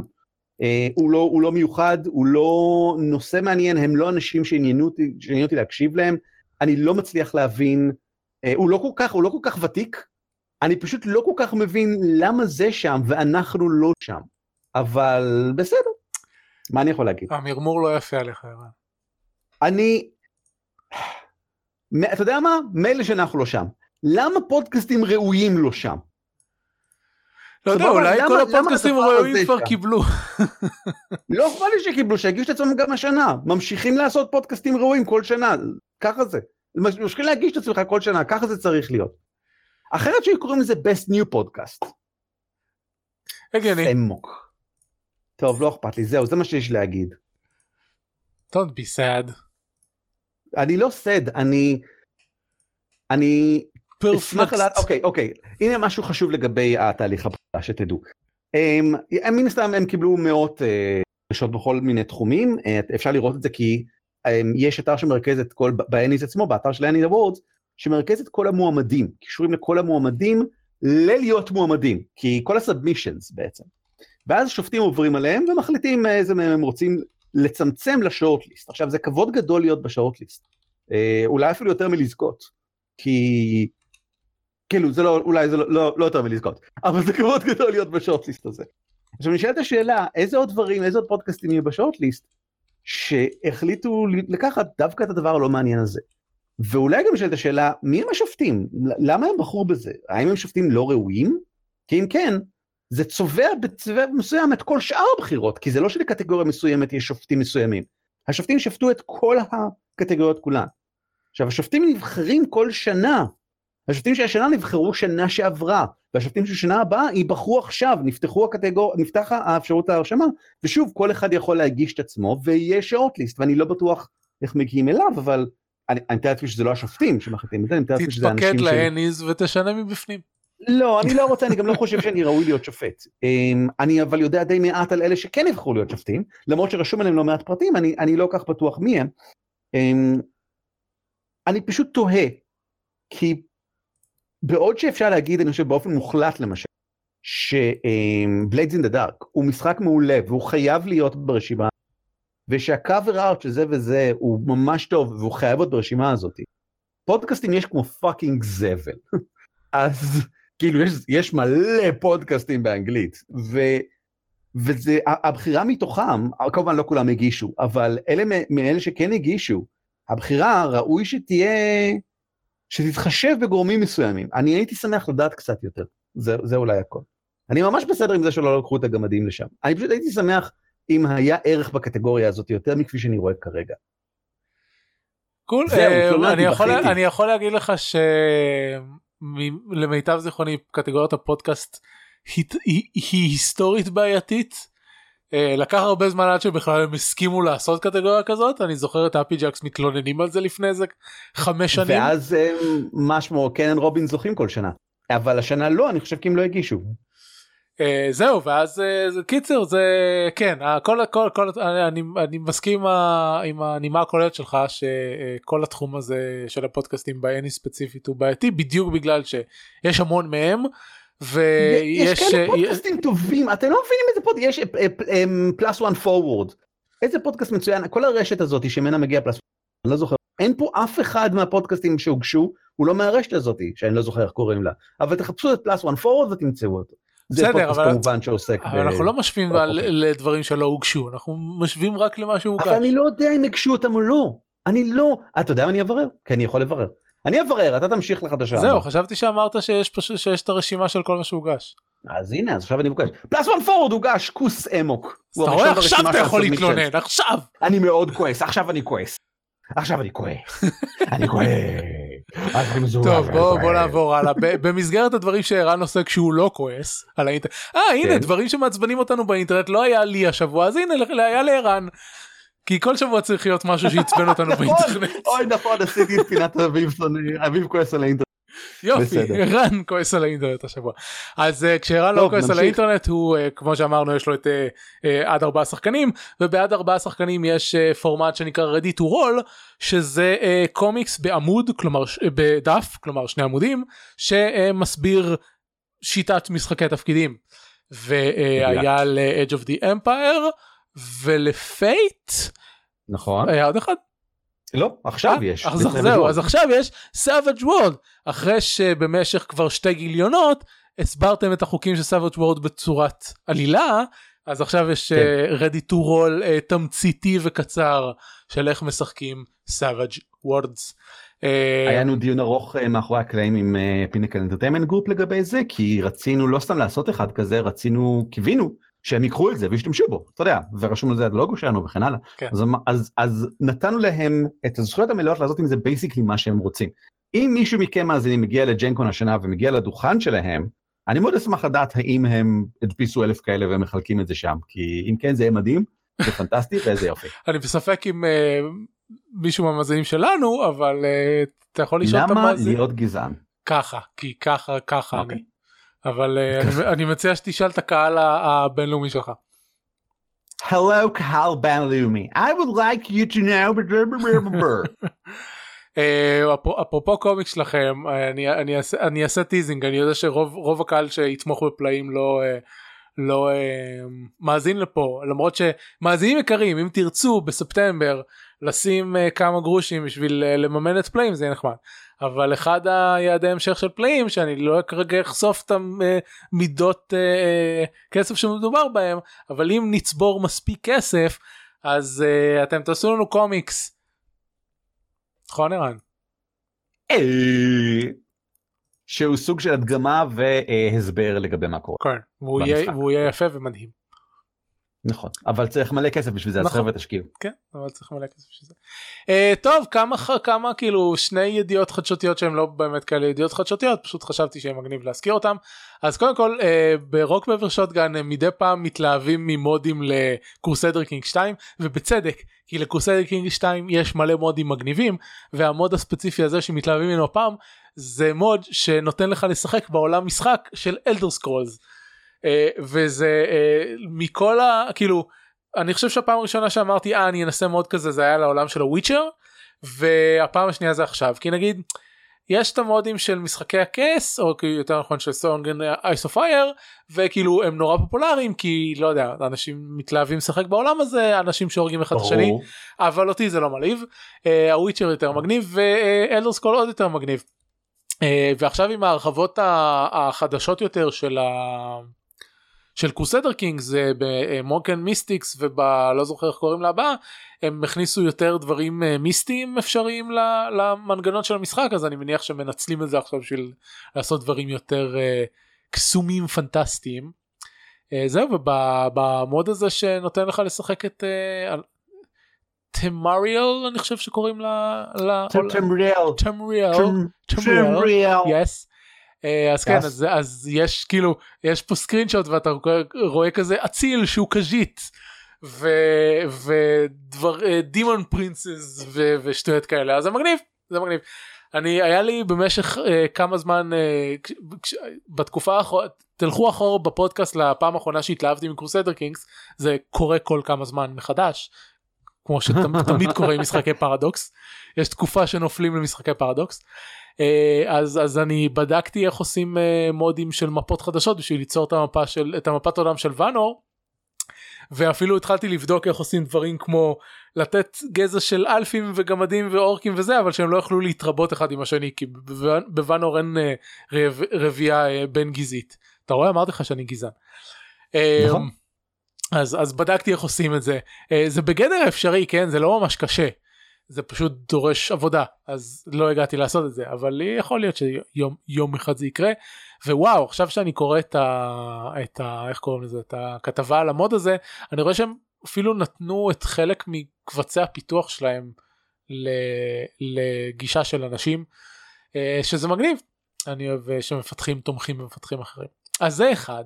Uh, הוא, לא, הוא לא מיוחד, הוא לא נושא מעניין, הם לא אנשים שעניינו אותי, שעניינו אותי להקשיב להם, אני לא מצליח להבין, uh, הוא לא כל כך, הוא לא כל כך ותיק, אני פשוט לא כל כך מבין למה זה שם ואנחנו לא שם. אבל בסדר, מה אני יכול להגיד? המרמור לא יפה עליך, ערן. אני, אתה יודע מה? מילא שאנחנו לא שם. למה פודקאסטים ראויים לא שם? לא יודע, אולי כל הפודקאסטים הראויים כבר קיבלו. לא אכפת לי שקיבלו, שיגישו את עצמם גם השנה. ממשיכים לעשות פודקאסטים ראויים כל שנה, ככה זה. ממשיכים להגיש את עצמך כל שנה, ככה זה צריך להיות. אחרת שהיו קוראים לזה best new podcast. הגיוני. סמוק. טוב, לא אכפת לי, זהו, זה מה שיש להגיד. Don't be sad. אני לא סד, אני... אני... לדעת, אוקיי, אוקיי, הנה משהו חשוב לגבי התהליך הבחירה, שתדעו. הם, הם מן הסתם הם קיבלו מאות דרישות אה, בכל מיני תחומים, אה, אפשר לראות את זה כי הם, יש אתר שמרכז את כל, ב ENnies עצמו, באתר של ה ENnies Awards, שמרכז את כל המועמדים, קישורים לכל המועמדים ללהיות מועמדים, כי כל ה submissions בעצם. ואז שופטים עוברים עליהם ומחליטים איזה מהם הם רוצים לצמצם ל shortlist. עכשיו זה כבוד גדול להיות ב shortlist, אה, אולי אפילו יותר מלזכות, כי כאילו זה לא, אולי זה לא, לא, לא יותר מלזכות, אבל זה כבוד גדול להיות בשורטליסט הזה. עכשיו נשאלת השאלה, איזה עוד דברים, איזה עוד פודקאסטים יהיו בשורטליסט, שהחליטו לקחת דווקא את הדבר הלא מעניין הזה. ואולי גם נשאלת השאלה, מי הם השופטים? למה הם בחרו בזה? האם הם שופטים לא ראויים? כי אם כן, זה צובע בצבע מסוים את כל שאר הבחירות, כי זה לא שלקטגוריה מסוימת יש שופטים מסוימים. השופטים שפטו את כל הקטגוריות כולן. עכשיו השופטים נבחרים כל שנה. השופטים של השנה נבחרו שנה שעברה, והשופטים של שנה הבאה ייבחרו עכשיו, נפתחו הקטגור... נפתח האפשרות ההרשמה, ושוב כל אחד יכול להגיש את עצמו ויהיה שורטליסט, ואני לא בטוח איך מגיעים אליו, אבל אני מתאר לעצמי שזה לא השופטים שמחליטים את זה, אני מתאר לעצמי שזה אנשים ש... תתפקד לאניז ותשנה מבפנים. לא, אני לא רוצה, אני גם לא חושב שאני ראוי להיות שופט. אמ, אני אבל יודע די מעט על אלה שכן יבחרו להיות שופטים, למרות שרשום עליהם לא מעט פרטים, אני, אני לא כך בטוח מי הם. אמ, אני פשוט תוהה, כי בעוד שאפשר להגיד, אני חושב באופן מוחלט למשל, ש Blades in the Dark הוא משחק מעולה והוא חייב להיות ברשימה, ושה cover art של זה וזה הוא ממש טוב והוא חייב להיות ברשימה הזאת. פודקאסטים יש כמו fucking זבל. אז כאילו יש, יש מלא פודקאסטים באנגלית, ו, וזה, הבחירה מתוכם, כמובן לא כולם הגישו, אבל אלה מאלה שכן הגישו, הבחירה ראוי שתהיה, שתתחשב בגורמים מסוימים. אני הייתי שמח לדעת קצת יותר, זה, זה אולי הכל. אני ממש בסדר עם זה שלא לקחו את הגמדים לשם. אני פשוט הייתי שמח אם היה ערך בקטגוריה הזאת יותר מכפי שאני רואה כרגע. קול, זהו, אה, התלוננתי, אני יכול-. אני יכול להגיד לך שלמיטב זיכרוני קטגוריית הפודקאסט היא, היא, היא היסטורית בעייתית. אה, לקח הרבה זמן עד שבכלל הם הסכימו לעשות קטגוריה כזאת אני זוכר את אפי ג'קס מתלוננים על זה לפני איזה חמש שנים. ואז שמו קנן רובין זוכים כל שנה. אבל השנה לא, אני חושב כי הם לא הגישו. אה, זהו ואז אה, זה- קיצר זה כן הכל הכל הכל אני, אני מסכים עם הנימה הכוללת שלך שכל התחום הזה של הפודקאסטים בעיני ספציפית הוא בעייתי בדיוק בגלל שיש המון מהם ויש יש כאלה אה, פודקאסטים טובים, אתם לא מבינים איזה פודקאסט, יש Plus One Forward. איזה פודקאסט מצוין, כל הרשת הזאת שממנה מגיע פלאס אני לא זוכר, אין פה אף אחד מהפודקאסטים שהוגשו, הוא לא מהרשת הזאת, שאני לא זוכר איך קוראים לה, אבל תחפשו את Plus One Forward ותמצאו אותו. זה פודקאסט כמובן שעוסק אבל אנחנו לא משווים. לדברים שלא הוגשו אנחנו משווים רק למה שהוגש. אבל אני לא יודע אם הגשו אותם או לא. אני לא, אתה יודע מה אני אברר? כי אני יכול לברר. אני אברר, אתה תמשיך לחדשה. זהו. חשבתי שאמרת שיש פשוט שיש את הרשימה של כל מה שהוגש. אז הנה, אז עכשיו אני מבקש. פלאס וואן פורוורד הוגש, כוס אמוק. אתה רואה עכשיו אתה יכול. להתלונן עכשיו. אני מאוד כועס, עכשיו אני כועס. עכשיו אני כועס. אני כועס. טוב בוא נעבור הלאה ב- במסגרת הדברים שערן עושה כשהוא לא כועס על האינטרנט אה הנה כן. דברים שמעצבנים אותנו באינטרנט לא היה לי השבוע אז הנה היה לערן. כי כל שבוע צריך להיות משהו שעצבן אותנו נכון, באינטרנט אוי נכון, עשיתי את פינת אביב כועס על האינטרנט. יופי. ערן כועס על האינטרנט השבוע אז אה, כשערן לא כועס על. האינטרנט הוא אה, כמו שאמרנו יש לו את אה, עד ארבעה שחקנים ובעד ארבעה שחקנים יש פורמט שנקרא ready to roll שזה קומיקס בעמוד כלומר בדף כלומר שני עמודים שמסביר שיטת משחקי תפקידים והיה ל-Edge of the Empire ולפייט נכון. היה עוד אחד לא, עכשיו אה, יש. אז זהו. אז עכשיו יש Savage World אחרי שבמשך כבר שתי גיליונות הסברתם את החוקים של Savage World בצורת עלילה אז עכשיו יש כן. uh, ready to roll uh, תמציתי וקצר של איך משחקים Savage Worlds. אה, היה לנו דיון ארוך אה, מאחורי הקלעים עם Pinnacle Entertainment Group לגבי זה כי רצינו לא סתם לעשות אחד כזה רצינו קיווינו שהם ייקחו את זה וישתמשו בו אתה יודע ורשום על זה הלוגו שלנו וכן הלאה כן. אז, אז אז נתנו להם את הזכויות המלאות לעשות עם זה basically מה שהם רוצים. אם מישהו מכם מאזינים מגיע ל Gen Con השנה ומגיע לדוכן שלהם אני מאוד אשמח לדעת האם הם הדפיסו אלף כאלה והם מחלקים את זה שם כי אם כן זה יהיה מדהים זה פנטסטי ואיזה יופי. אני בספק אם אה, מישהו מהמאזינים שלנו אבל אה, אתה יכול לשאול את למה המאזין להיות גזען? ככה כי ככה ככה אוקיי. אני. אבל אה, אני- אני מציע שתשאל את הקהל הבינלאומי שלך. Hello, קהל בינלאומי. I would like you to know... אה, אפר- אפרופו קומיקס שלכם אה, אני אני אעשה אני אעשה teasing אני יודע שרוב רוב הקהל שיתמוך בפלאים לא לא אה, מאזין לפה למרות שמאזינים יקרים אם תרצו בספטמבר לשים אה, כמה גרושים בשביל אה, לממן את פלאים זה יהיה נחמד אבל אחד היעדי המשך של פלאים שאני לא כרגע אחשוף את המידות אה, כסף שמדובר בהם אבל אם נצבור מספיק כסף אז אתם תעשו לנו קומיקס. נכון ערן? שהוא סוג של הדגמה והסבר לגבי מה קורה. כן. והוא יהיה יפה ומדהים. נכון. אבל צריך מלא כסף בשביל זה, אז נכון. חבר'ה תשקיעו. כן, אבל צריך מלא כסף בשביל זה. אה, טוב, כמה, כמה כאילו שני ידיעות חדשותיות שהן לא באמת כאלה ידיעות חדשותיות, פשוט חשבתי שיהיה מגניב להזכיר אותם. אז קודם כל, אה, ב Rock Paper Shotgun הם מדי פעם מתלהבים ממודים ל Crusader Kings 2, ובצדק, כי ל Crusader Kings 2 יש מלא מודים מגניבים, והמוד הספציפי הזה שמתלהבים ממנו הפעם, זה מוד שנותן לך לשחק בעולם משחק של Elder Scrolls. אה, וזה אה, מכל ה... כאילו, אני חושב שהפעם הראשונה שאמרתי אה אני אנסה מוד כזה זה היה לעולם של ה Witcher והפעם השנייה זה עכשיו. כי נגיד יש את המודים של משחקי הכס או יותר נכון של Song of Ice and Fire וכאילו הם נורא פופולריים כי לא יודע אנשים מתלהבים לשחק בעולם הזה אנשים שהורגים אחד את השני. אבל אותי זה לא מלהיב. אה, ה Witcher יותר מגניב ו Elder Scrolls עוד יותר מגניב. אה, ועכשיו עם ההרחבות החדשות יותר של ה... של Kings זה ב Monks and Mystics ובלא זוכר איך קוראים לה הבאה הם הכניסו יותר דברים אה, מיסטיים אפשריים למנגנון של המשחק אז אני מניח שמנצלים את זה עכשיו בשביל לעשות דברים יותר אה, קסומים פנטסטיים. אה, זהו ובמוד הזה שנותן לך לשחק את תמריאל אני חושב שקוראים לה תמריאל תמריאל תמריאל yes אז כן אז, אז יש כאילו יש פה screenshot ואתה רואה כזה אציל שהוא Khajiit ודבר demon princess ושטויות כאלה. אז זה מגניב זה מגניב. אני היה לי במשך אה, כמה זמן אה, כש, בתקופה האחרונה תלכו אחורה בפודקאסט לפעם האחרונה שהתלהבתי מ Crusader Kings זה קורה כל כמה זמן מחדש כמו שתמיד קורה עם משחקי פרדוקס. יש תקופה שנופלים למשחקי Paradox. אה, אז אז אני בדקתי איך עושים אה, מודים של מפות חדשות בשביל ליצור את המפה של את המפת עולם של ואנור. ואפילו התחלתי לבדוק איך עושים דברים כמו לתת גזע של אלפים וגמדים ואורקים וזה אבל שהם לא יכלו להתרבות אחד עם השני כי בוואנור אין אה, רב, רבייה אה, בין גזעית. אתה רואה אמרתי לך שאני גזען. נכון. אה, אז אז בדקתי איך עושים את זה זה בגדר אפשרי כן זה לא ממש קשה זה פשוט דורש עבודה אז לא הגעתי לעשות את זה אבל יכול להיות שיום יום אחד זה יקרה ווואו עכשיו שאני קורא את ה... את ה... איך קוראים לזה את הכתבה על המוד הזה אני רואה שהם אפילו נתנו את חלק מקבצי הפיתוח שלהם לגישה של אנשים אה, שזה מגניב אני אוהב אה, שמפתחים תומכים במפתחים אחרים אז זה אחד.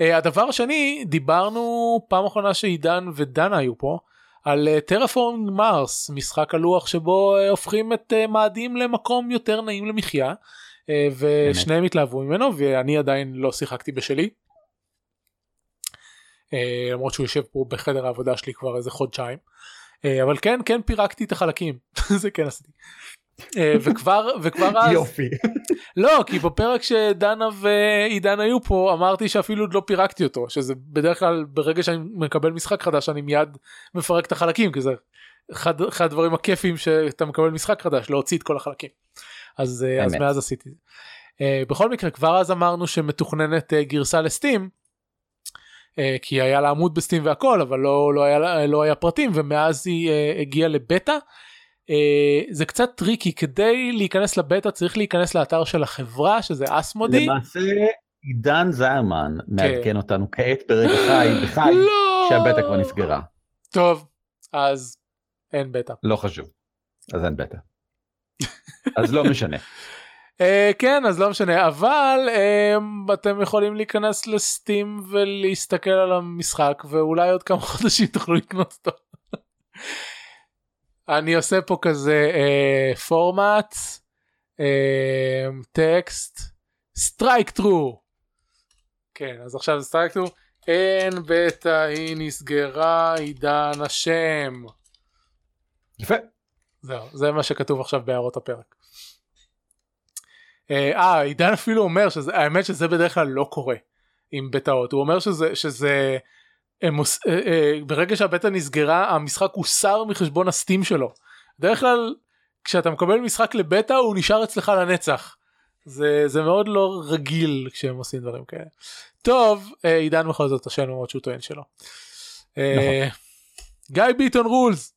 אה, הדבר השני דיברנו פעם אחרונה שעידן ודנה היו פה על טרפורם מרס משחק הלוח שבו הופכים את מאדים למקום יותר נעים למחיה ושניהם התלהבו ממנו ואני עדיין לא שיחקתי בשלי. אה, למרות שהוא יושב פה בחדר העבודה שלי כבר איזה חודשיים. אה, אבל כן כן פירקתי את החלקים. זה כן עשיתי. אה, וכבר וכבר אז יופי לא כי בפרק שדנה ועידן היו פה אמרתי שאפילו עוד לא פירקתי אותו שזה בדרך כלל ברגע שאני מקבל משחק חדש אני מיד מפרק את החלקים כי זה אחד, אחד הדברים הכיפים שאתה מקבל משחק חדש להוציא את כל החלקים אז, אז מאז עשיתי זה. בכל מקרה כבר אז אמרנו שמתוכננת גרסה לסטים אה, כי היה לה עמוד ב Steam והכל אבל לא, לא, היה, לא היה פרטים ומאז היא אה, הגיעה לבטא. אה, זה קצת טריקי כדי להיכנס לבטא צריך להיכנס לאתר של החברה שזה Asmodee. למעשה עידן זיירמן כן. מעדכן אותנו כעת ברגע חי בחי לא. שהבטא כבר נסגרה. טוב אז אין בטא. לא חשוב אז אין בטא. אז לא משנה. אה, כן אז לא משנה אבל אה, אתם יכולים להיכנס ל Steam ולהסתכל על המשחק ואולי עוד כמה חודשים תוכלו לקנות אותו. אני עושה פה כזה פורמט טקסט strikethrough. כן אז עכשיו strikethrough אין בטא היא נסגרה עידן השם. יפה. זהו זה מה שכתוב עכשיו בהערות הפרק. אה, אה עידן אפילו אומר שזה האמת שזה בדרך כלל לא קורה עם בטאות הוא אומר שזה שזה הם, אה, אה, ברגע שהבטא נסגרה המשחק הוסר מחשבון הסטים שלו. בדרך כלל כשאתה מקבל משחק לבטא הוא נשאר אצלך לנצח. זה זה מאוד לא רגיל כשהם עושים דברים כאלה. טוב אה, עידן בכל זאת השם למרות שהוא טוען שלא. אה, נכון. גיא ביטון רולס.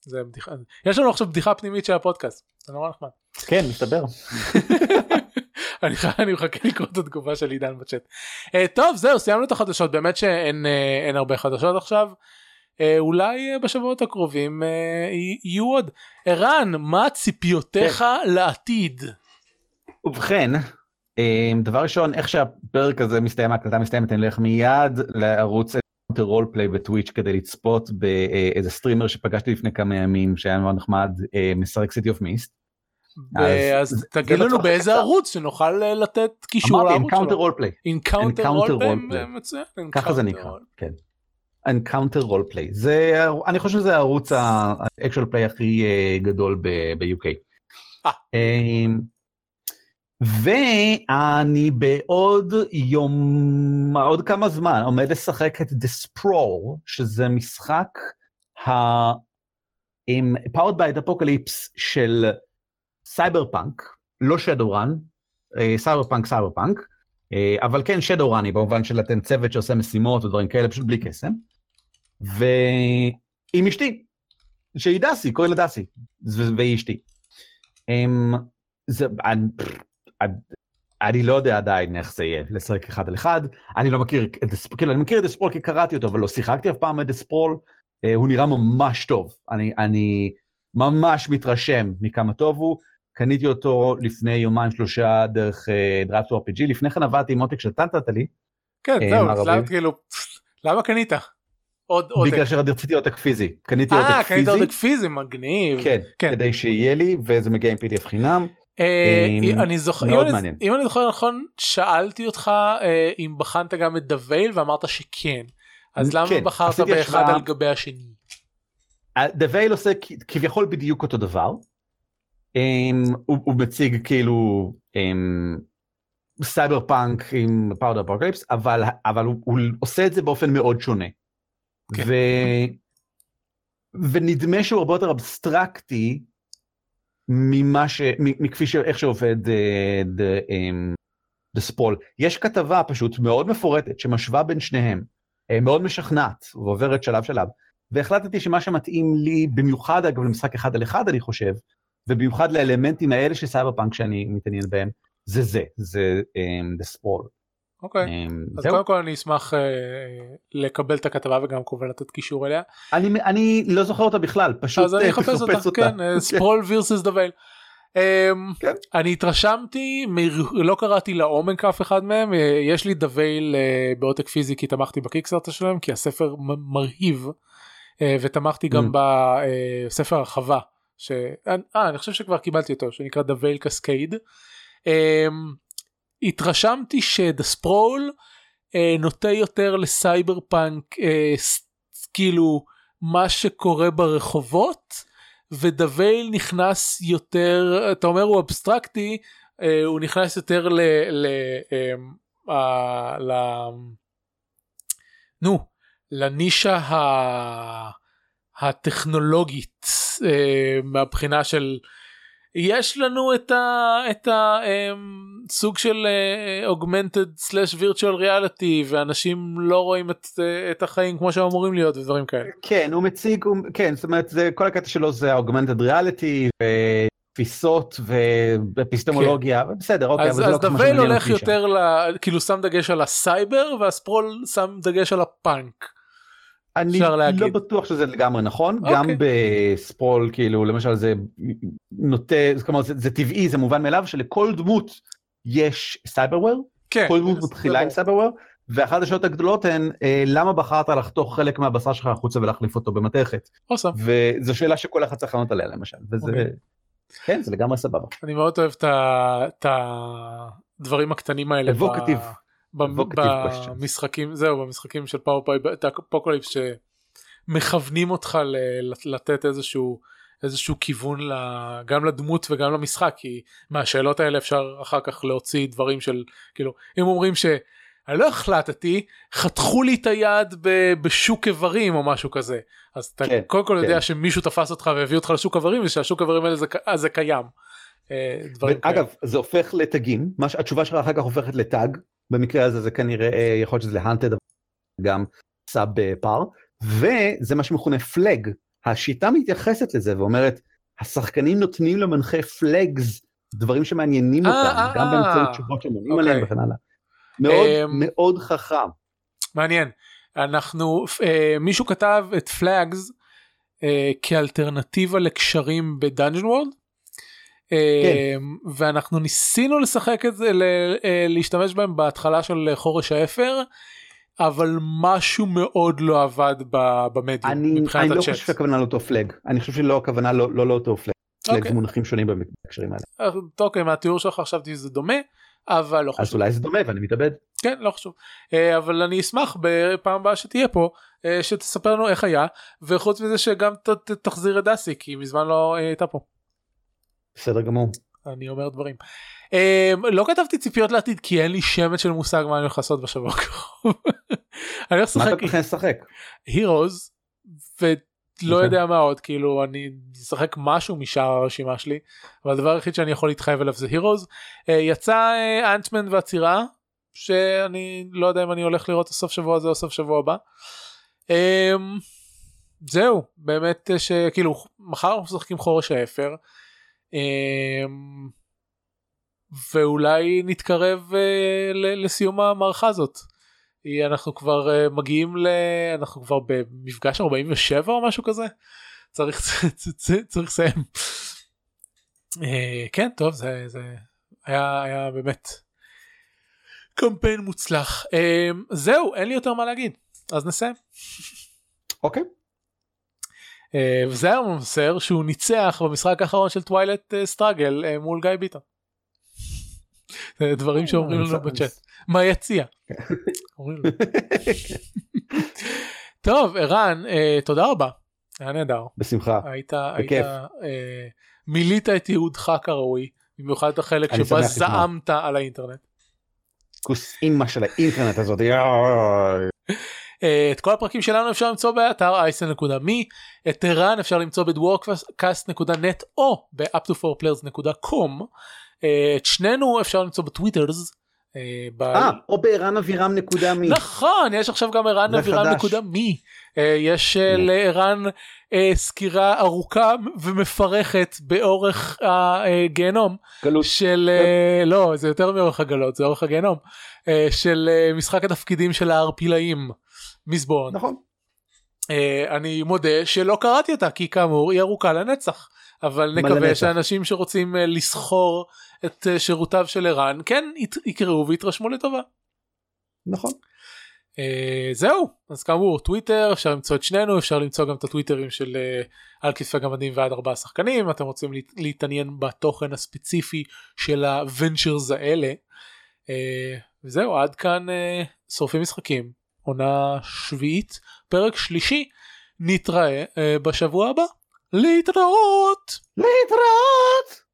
זה בדיחה יש לנו עכשיו בדיחה פנימית של הפודקאסט זה נורא נחמד. כן מסתבר. אני מחכה לקרוא את התגובה של עידן בצ'אט. Uh, טוב זהו סיימנו את החדשות באמת שאין uh, הרבה חדשות עכשיו. Uh, אולי uh, בשבועות הקרובים uh, יהיו עוד. ערן מה ציפיותיך כן. לעתיד? ובכן דבר ראשון איך שהפרק הזה מסתיים ההקלטה מסתיימת אני אלך מיד לערוץ Roleplay בטוויץ' כדי לצפות באיזה סטרימר שפגשתי לפני כמה ימים שהיה מאוד נחמד משחק City of Mist. אז תגיד לנו באיזה ערוץ שנוכל לתת קישור לערוץ שלו. Encounter Roleplay. Encounter Roleplay מצוין. ככה זה נקרא, כן. Encounter Roleplay. זה אני חושב שזה הערוץ ה actual play הכי גדול ב-UK. ואני בעוד יום, עוד כמה זמן עומד לשחק את The Sprawl, שזה משחק ה... עם Powered by the Apocalypse של סייבר פאנק, לא Shadowrun, סייבר פאנק סייבר פאנק, אבל כן Shadowrun י במובן של אתם צוות שעושה משימות ודברים כאלה פשוט בלי קסם. ועם אשתי, שהיא דסי, קוראים לה דסי, והיא אשתי. זה, אני לא יודע עדיין איך זה יהיה לשחק אחד על אחד אני לא מכיר את הספול כאילו אני מכיר את הספול כי קראתי אותו אבל לא שיחקתי אף פעם את הספול אה, הוא נראה ממש טוב אני אני ממש מתרשם מכמה טוב הוא קניתי אותו לפני יומיים שלושה דרך דראפט uh, RPG לפני כן עבדתי עם עותק שנתת לי. כן uh, זהו למה כאילו למה קנית? עוד עותק. בגלל שרציתי עותק פיזי קניתי עותק פיזי. אה קנית עותק פיזי מגניב. כן, כן כדי שיהיה לי וזה מגיע עם pdf חינם. אה, אני זוכר אם אני זוכר נכון שאלתי אותך אה, אם בחנת גם את The Veil ואמרת שכן אז למה כן, בחרת באחד על גבי השני. The Veil עושה כביכול בדיוק אותו דבר. הוא מציג כאילו סייבר פאנק עם Powered Apocalypse אבל אבל הוא עושה את זה באופן מאוד שונה. כן. ונדמה שהוא הרבה יותר אבסטרקטי ממה ש... מכפי ש... איך שעובד The Sprawl. יש כתבה פשוט מאוד מפורטת שמשווה בין שניהם, אה, מאוד משכנעת ועוברת שלב שלב, והחלטתי שמה שמתאים לי, במיוחד אגב למשחק אחד על אחד אני חושב, ובמיוחד לאלמנטים האלה של סייבר פאנק שאני מתעניין בהם, זה זה, זה The Sprawl. אוקיי, okay. אז זהו. קודם כל אני אשמח uh, לקבל את הכתבה וגם כמובן לתת קישור אליה. אני, אני לא זוכר אותה בכלל, פשוט אז אני אחפש אותה, אותה, כן, Sprawl versus The Veil. אני התרשמתי, לא קראתי לעומק אף אחד מהם, אה, יש לי The Veil uh, בעותק פיזי כי תמכתי ב Kickstarter שלהם, כי הספר מרהיב, uh, ותמכתי גם mm. בספר הרחבה, ש... אה, אני חושב שכבר קיבלתי אותו, שנקרא The Veil Cascade. התרשמתי שדה ספרול אה, נוטה יותר לסייבר פאנק אה, כאילו מה שקורה ברחובות ודווייל נכנס יותר אתה אומר הוא אבסטרקטי אה, הוא נכנס יותר ל... ל, אה, אה, ל נו לנישה ה... הטכנולוגית אה, מהבחינה של יש לנו את הסוג אמ, של אה, augmented slash virtual reality ואנשים לא רואים את, אה, את החיים כמו שהם אמורים להיות ודברים כאלה. כן הוא מציג הוא, כן זאת אומרת זה כל הקטע שלו זה augmented reality ותפיסות ואפיסטמולוגיה כן. בסדר אוקיי אז, אז לא The Veil הולך יותר ל, כאילו שם דגש על הסייבר וה Sprawl שם דגש על הפאנק. אני לא בטוח שזה לגמרי נכון okay. גם אוקיי. ב Sprawl כאילו למשל זה נוטה כלומר זה, זה טבעי זה מובן מאליו שלכל דמות יש cyberware כן, כל דמות מתחילה עם cyberware ואחת השאלות הגדולות הן אה, למה בחרת לחתוך חלק מהבשר שלך החוצה ולהחליף אותו במתכת awesome. וזו שאלה שכל אחד צריך לענות עליה למשל וזה okay. אוקיי. כן זה לגמרי סבבה אני מאוד אוהב את הדברים הקטנים האלה. evocative. במשחקים זהו במשחקים של Powered Apocalypse שמכוונים אותך לתת איזשהו איזשהו כיוון גם לדמות וגם למשחק כי מהשאלות האלה אפשר אחר כך להוציא דברים של כאילו אם אומרים שאני לא החלטתי חתכו לי את היד בשוק איברים או משהו כזה אז אתה כן, קודם כל כן. יודע שמישהו תפס אותך והביא אותך לשוק איברים ושהשוק איברים האלה זה, זה קיים. אה, אגב זה הופך לתגים מה התשובה שלך אחר כך הופכת לטאג במקרה הזה זה כנראה אה, יכול להיות שזה להאנטד גם סאב פאר וזה מה שמכונה flag השיטה מתייחסת לזה ואומרת השחקנים נותנים למנחה flags דברים שמעניינים אה, אותם גם באמצעות תשובות שהם עונים עליהם אוקיי. וכן הלאה. מאוד אמ, מאוד חכם. מעניין אנחנו מישהו כתב את flags כאלטרנטיבה לקשרים ב Dungeon World כן. אמ, ואנחנו ניסינו לשחק את זה אה, להשתמש בהם בהתחלה של חורש האפר אבל משהו מאוד לא עבד במדיום אני, אני לא חושב שהכוונה לאותו פלאג אני חושב שלא הכוונה לא, לא לאותו פלאג. פלאג אוקיי. מונחים שונים בהקשרים האלה. אה, אוקיי מהתיאור שלך חשבתי שזה דומה אבל לא חשוב. אז אולי זה דומה ואני מתאבד. כן לא חשוב אה, אבל אני אשמח בפעם הבאה שתהיה פה שתספר לנו איך היה וחוץ מזה שגם תחזיר את דסי כי מזמן לא הייתה פה. בסדר גמור. אני אומר דברים. Um, לא כתבתי ציפיות לעתיד כי אין לי שמץ של מושג מה אני הולך לעשות בשבוע הקרוב. אני הולך לשחק. מה אתה הולך לשחק? הירוז ולא יודע מה עוד כאילו אני אשחק משהו משאר הרשימה שלי אבל הדבר היחיד שאני יכול להתחייב עליו זה הירוז. Uh, יצא אנטמן uh, והצירה שאני לא יודע אם אני הולך לראות הסוף שבוע הזה או סוף שבוע הבא. Um, זהו באמת שכאילו מחר אנחנו משחקים חורש האפר. אמ, ואולי נתקרב uh, לסיום המערכה הזאת. אנחנו כבר uh, מגיעים ל... אנחנו כבר במפגש 47 או משהו כזה. צריך צריך לסיים. כן טוב זה זה היה היה באמת קמפיין מוצלח. Uh, זהו אין לי יותר מה להגיד אז נסיים. אוקיי. Okay. Uh, וזה היה מבשר שהוא ניצח במשחק האחרון של טווילט סטראגל uh, מול גיא ביטון. דברים שאומרים לנו בצ'אט. מה יציע? טוב ערן אה, תודה רבה היה נהדר. בשמחה. היית, היית אה, מילאת את ייעודך כראוי במיוחד את החלק שבה זעמת על האינטרנט. כוס אימא של האינטרנט הזאת. את כל הפרקים שלנו אפשר למצוא באתר אייסן.מי, את ערן אפשר למצוא בדוורקאסט.נט או ב-up2forplayers.com. אה, את שנינו אפשר למצוא בטוויטרס. אה, אה או בערן אבירם נקודה מי. נכון יש עכשיו גם ערן אבירם נקודה מי. אה, יש לערן סקירה ארוכה ומפרכת באורך הגיהנום. גלות. של לא זה יותר מאורך הגלות זה אורך הגיהנום. של משחק התפקידים של הערפילאים. מזבורן. נכון. אני מודה שלא קראתי אותה כי כאמור היא ארוכה לנצח. אבל נקווה שאנשים שרוצים לסחור את אה, שירותיו של ערן כן יקראו ויתרשמו לטובה. נכון. Uh, זהו אז כאמור טוויטר אפשר למצוא את שנינו אפשר למצוא גם את הטוויטרים של uh, על כתפי גמדים ועד ארבעה שחקנים אתם רוצים להת, להתעניין בתוכן הספציפי של הוונצ'רס האלה. Uh, וזהו עד כאן uh, שורפים משחקים עונה שביעית פרק שלישי נתראה uh, בשבוע הבא. להתראות! להתראות